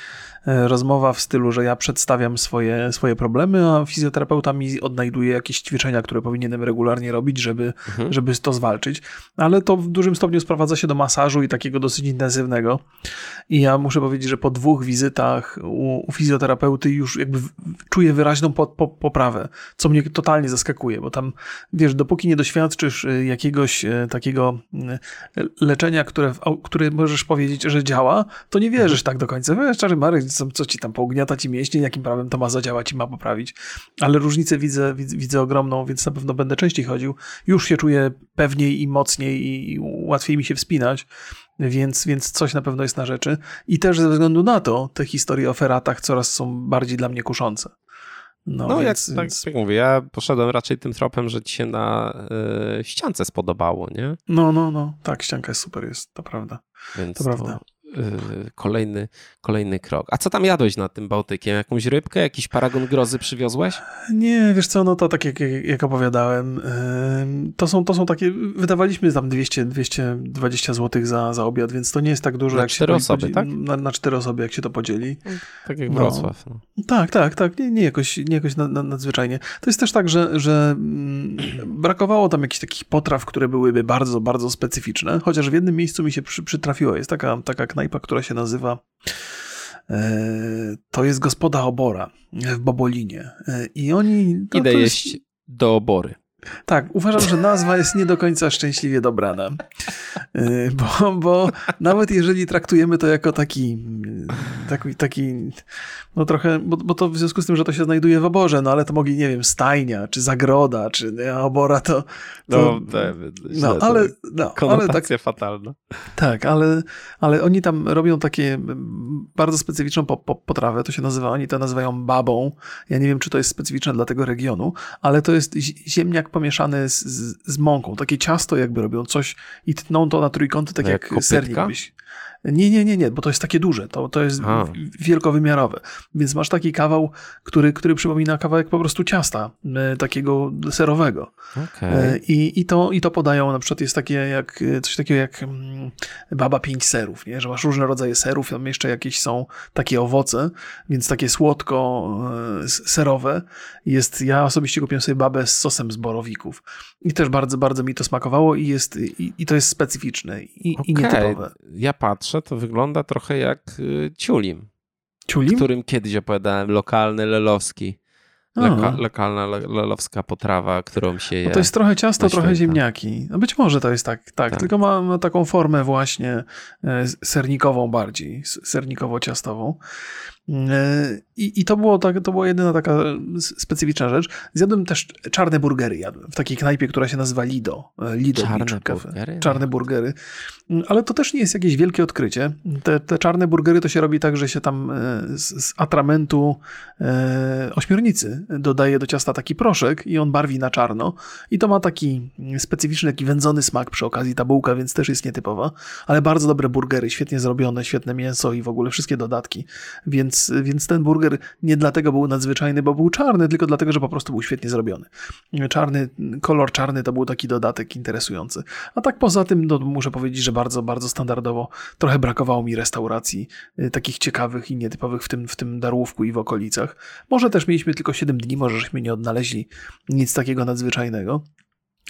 rozmowa w stylu stylu, że ja przedstawiam swoje, swoje problemy, a fizjoterapeuta mi odnajduje jakieś ćwiczenia, które powinienem regularnie robić, żeby, mhm. żeby to zwalczyć. Ale to w dużym stopniu sprowadza się do masażu i takiego dosyć intensywnego. I ja muszę powiedzieć, że po dwóch wizytach u, u fizjoterapeuty już jakby czuję wyraźną po, po, poprawę, co mnie totalnie zaskakuje, bo tam, wiesz, dopóki nie doświadczysz y, jakiegoś y, takiego y, leczenia, które, które możesz powiedzieć, że działa, to nie wierzysz mhm. tak do końca. Wiesz, czary Marek, co, co ci tam pougniata ci mięśnie, jakim prawem to ma zadziałać i ma poprawić. Ale różnicę widzę, widzę, widzę ogromną, więc na pewno będę częściej chodził. Już się czuję pewniej i mocniej i łatwiej mi się wspinać, więc, więc coś na pewno jest na rzeczy. I też ze względu na to te historie o feratach coraz są bardziej dla mnie kuszące. No, no więc, jak, więc... tak jak mówię, ja poszedłem raczej tym tropem, że ci się na y, ściance spodobało, nie? No, no, no, tak, ścianka jest super, jest, to prawda. Więc to, to prawda. Y, kolejny, kolejny krok. A co tam jadłeś nad tym Bałtykiem? Jakąś rybkę, jakiś paragon grozy przywiozłeś? Nie, wiesz co, no to tak jak, jak opowiadałem, to są, to są takie, wydawaliśmy tam 200, 220 zł za, za obiad, więc to nie jest tak dużo. Na jak cztery osoby, tak? Na, na, cztery osoby, jak się to podzieli. Tak jak no. Wrocław. No. Tak, tak, tak, nie, nie jakoś, nie jakoś nadzwyczajnie. To jest też tak, że, że mm, brakowało tam jakichś takich potraw, które byłyby bardzo, bardzo specyficzne, chociaż w jednym miejscu mi się przy, przytrafiło. Jest taka, taka knajpa, która się nazywa e, to jest gospoda Obora w Bobolinie. E, I oni... To, Idę to jest... jeść do Obory. Tak, uważam, że nazwa jest nie do końca szczęśliwie dobrana. Y, bo, bo nawet jeżeli traktujemy to jako taki, taki, taki no trochę, bo, bo to w związku z tym, że to się znajduje w oborze, no ale to mogli, nie wiem, stajnia, czy zagroda, czy nie, obora to... to no, te, no, ale... No, ale tak, fatalna. Tak, ale, ale oni tam robią takie bardzo specyficzną po, po, potrawę, to się nazywa, oni to nazywają babą. Ja nie wiem, czy to jest specyficzne dla tego regionu, ale to jest ziemniak pomieszany z, z, z mąką, takie ciasto jakby robią coś i tną to na trójkąty, tak no jak, jak sernik byś. Nie, nie, nie, nie, bo to jest takie duże, to, to jest A. wielkowymiarowe. Więc masz taki kawał, który, który przypomina kawałek po prostu ciasta, e, takiego serowego. Okay. E, I, i, to, I to podają, na przykład jest takie jak, coś takiego jak mm, baba pięć serów, nie? że masz różne rodzaje serów, tam jeszcze jakieś są takie owoce, więc takie słodko e, serowe. Jest, ja osobiście kupiłem sobie babę z sosem z borowików i też bardzo, bardzo mi to smakowało i, jest, i, i to jest specyficzne i, okay. i nietypowe. Ja patrzę to wygląda trochę jak y, ciulim. Ciulim? Którym kiedyś opowiadałem, lokalny lelowski. Loka, lokalna lelowska potrawa, którą się je. No to jest trochę ciasto, trochę ziemniaki. No być może to jest tak, tak, tak. tylko ma, ma, taką formę właśnie e, sernikową bardziej, sernikowo-ciastową. E, I, I to było tak, to była jedyna taka specyficzna rzecz. Zjadłem też czarne burgery jadłem w takiej knajpie, która się nazywa Lido. E, Lido czarne Beach burgery? Czarne burgery. Mm, ale to też nie jest jakieś wielkie odkrycie. Te, te czarne burgery to się robi tak, że się tam z, z atramentu e, ośmiornicy dodaje do ciasta taki proszek i on barwi na czarno. I to ma taki specyficzny, taki wędzony smak przy okazji ta bułka, więc też jest nietypowa. Ale bardzo dobre burgery, świetnie zrobione, świetne mięso i w ogóle wszystkie dodatki. Więc więc, ten burger nie dlatego był nadzwyczajny, bo był czarny, tylko dlatego, że po prostu był świetnie zrobiony. Czarny, kolor czarny to był taki dodatek interesujący. A tak poza tym, no, muszę powiedzieć, że bardzo, bardzo standardowo trochę brakowało mi restauracji y, takich ciekawych i nietypowych w tym, w tym Darłówku i w okolicach. Może też mieliśmy tylko 7 dni, może żeśmy nie odnaleźli nic takiego nadzwyczajnego.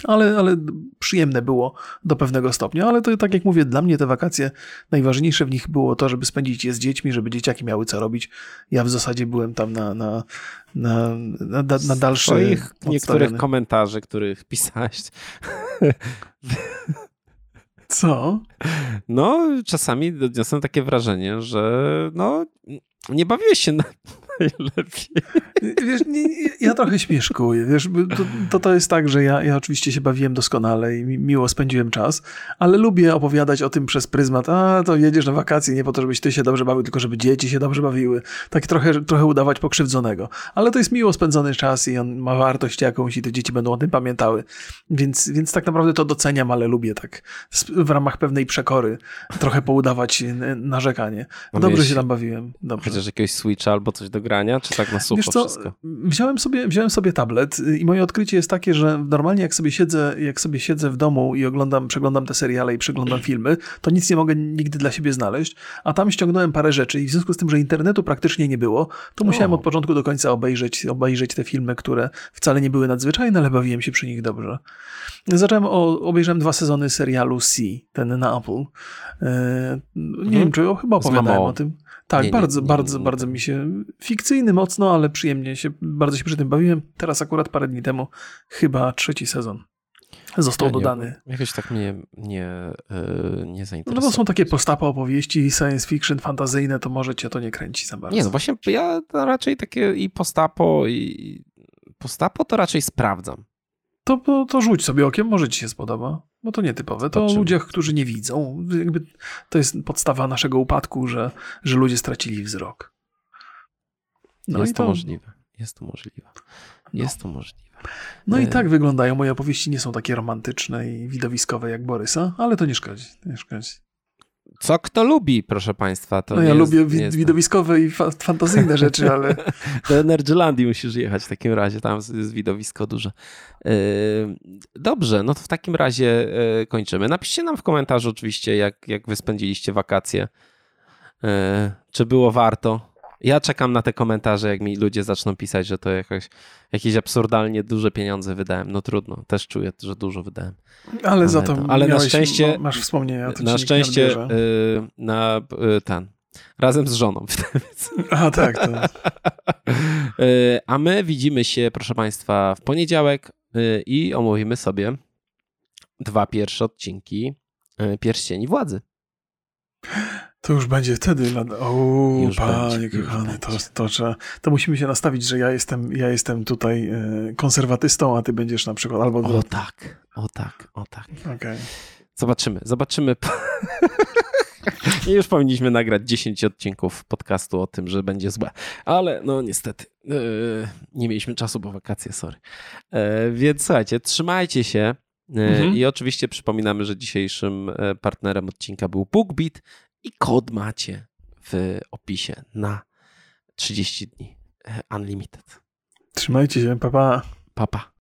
Ale, ale przyjemne było do pewnego stopnia. Ale to tak jak mówię, dla mnie te wakacje najważniejsze w nich było to, żeby spędzić je z dziećmi, żeby dzieciaki miały co robić. Ja w zasadzie byłem tam na, na, na, na, na dalsze. Swoich niektórych komentarzy, których pisałeś. Co? No, czasami odniosłem takie wrażenie, że no, nie bawiłeś się na, najlepiej. Wiesz, nie, ja trochę śmieszkuję, wiesz, to, to, to jest tak, że ja, ja oczywiście się bawiłem doskonale i miło spędziłem czas, ale lubię opowiadać o tym przez pryzmat, a to jedziesz na wakacje nie po to, żebyś ty się dobrze bawił, tylko żeby dzieci się dobrze bawiły. Tak trochę, trochę udawać pokrzywdzonego. Ale to jest miło spędzony czas i on ma wartość jakąś i te dzieci będą o tym pamiętały. Więc, więc tak naprawdę to doceniam, ale lubię tak w ramach pewnej przekory trochę poudawać narzekanie. Dobrze się tam bawiłem. Dobrze. Chociaż jakiegoś switcha albo coś do grania, czy tak na sucho co, wszystko? Wziąłem sobie, wziąłem sobie tablet i moje odkrycie jest takie, że normalnie jak sobie siedzę, jak sobie siedzę w domu i oglądam, przeglądam te seriale i przeglądam filmy, to nic nie mogę nigdy dla siebie znaleźć, a tam ściągnąłem parę rzeczy i w związku z tym, że internetu praktycznie nie było, to musiałem od początku do końca obejrzeć, obejrzeć te filmy, które wcale nie były nadzwyczajne, ale bawiłem się przy nich dobrze. Zacząłem, o, obejrzałem dwa sezony serialu C, ten na Apple. E, nie mhm. wiem, czy chyba opowiadałem o tym. Tak, nie, bardzo, nie, nie, bardzo, bardzo mi się fikcyjny mocno, ale przyjemnie się, bardzo się przy tym bawiłem. Teraz akurat parę dni temu chyba trzeci sezon został ja dodany. Jakoś tak mnie nie, yy, nie zainteresowało. No bo są takie postapa opowieści science fiction fantazyjne, to może cię to nie kręci za bardzo. Nie, no właśnie ja raczej takie i postapo i postapo to raczej sprawdzam. To, to, rzuć sobie okiem, może ci się spodoba. Bo to nietypowe. To o ludziach, którzy nie widzą. Jakby to jest podstawa naszego upadku, że, że ludzie stracili wzrok. No jest to, to możliwe. Jest to możliwe. No. Jest no. to możliwe. No i e- tak wyglądają. Moje opowieści nie są takie romantyczne i widowiskowe jak Borysa, ale to nie szkodzi. Nie szkodzi. Co kto lubi, proszę Państwa. To no ja lubię wi widowiskowe i fa fantazyjne rzeczy, ale... Do Energylandii musisz jechać w takim razie, tam jest widowisko duże. Yy, dobrze, no to w takim razie yy, kończymy. Napiszcie nam w komentarzu oczywiście, jak, jak wy spędziliście wakacje. Yy, czy było warto? Ja czekam na te komentarze, jak mi ludzie zaczną pisać, że to jakoś, jakieś absurdalnie duże pieniądze wydałem. No trudno, też czuję, że dużo wydałem. Ale za to, ale na szczęście masz wspomnienia. na szczęście yy, na yy, ten. Razem z żoną. A tak. To. yy, a my widzimy się, proszę Państwa, w poniedziałek i omówimy sobie dwa pierwsze odcinki Pierścieni Władzy. To już będzie wtedy. O, panie kochany, to, to, to, to musimy się nastawić, że ja jestem, ja jestem tutaj e, konserwatystą, a ty będziesz na przykład albo... O tak, o tak, o tak. Okay. Zobaczymy, zobaczymy. I już powinniśmy nagrać 10 odcinków podcastu o tym, że będzie złe. Ale no niestety, yy, nie mieliśmy czasu, bo wakacje, sorry. Yy, więc słuchajcie, trzymajcie się. Mhm. I oczywiście przypominamy, że dzisiejszym partnerem odcinka był BookBeat i kod macie w opisie na 30 dni Unlimited. Trzymajcie się, papa. Papa.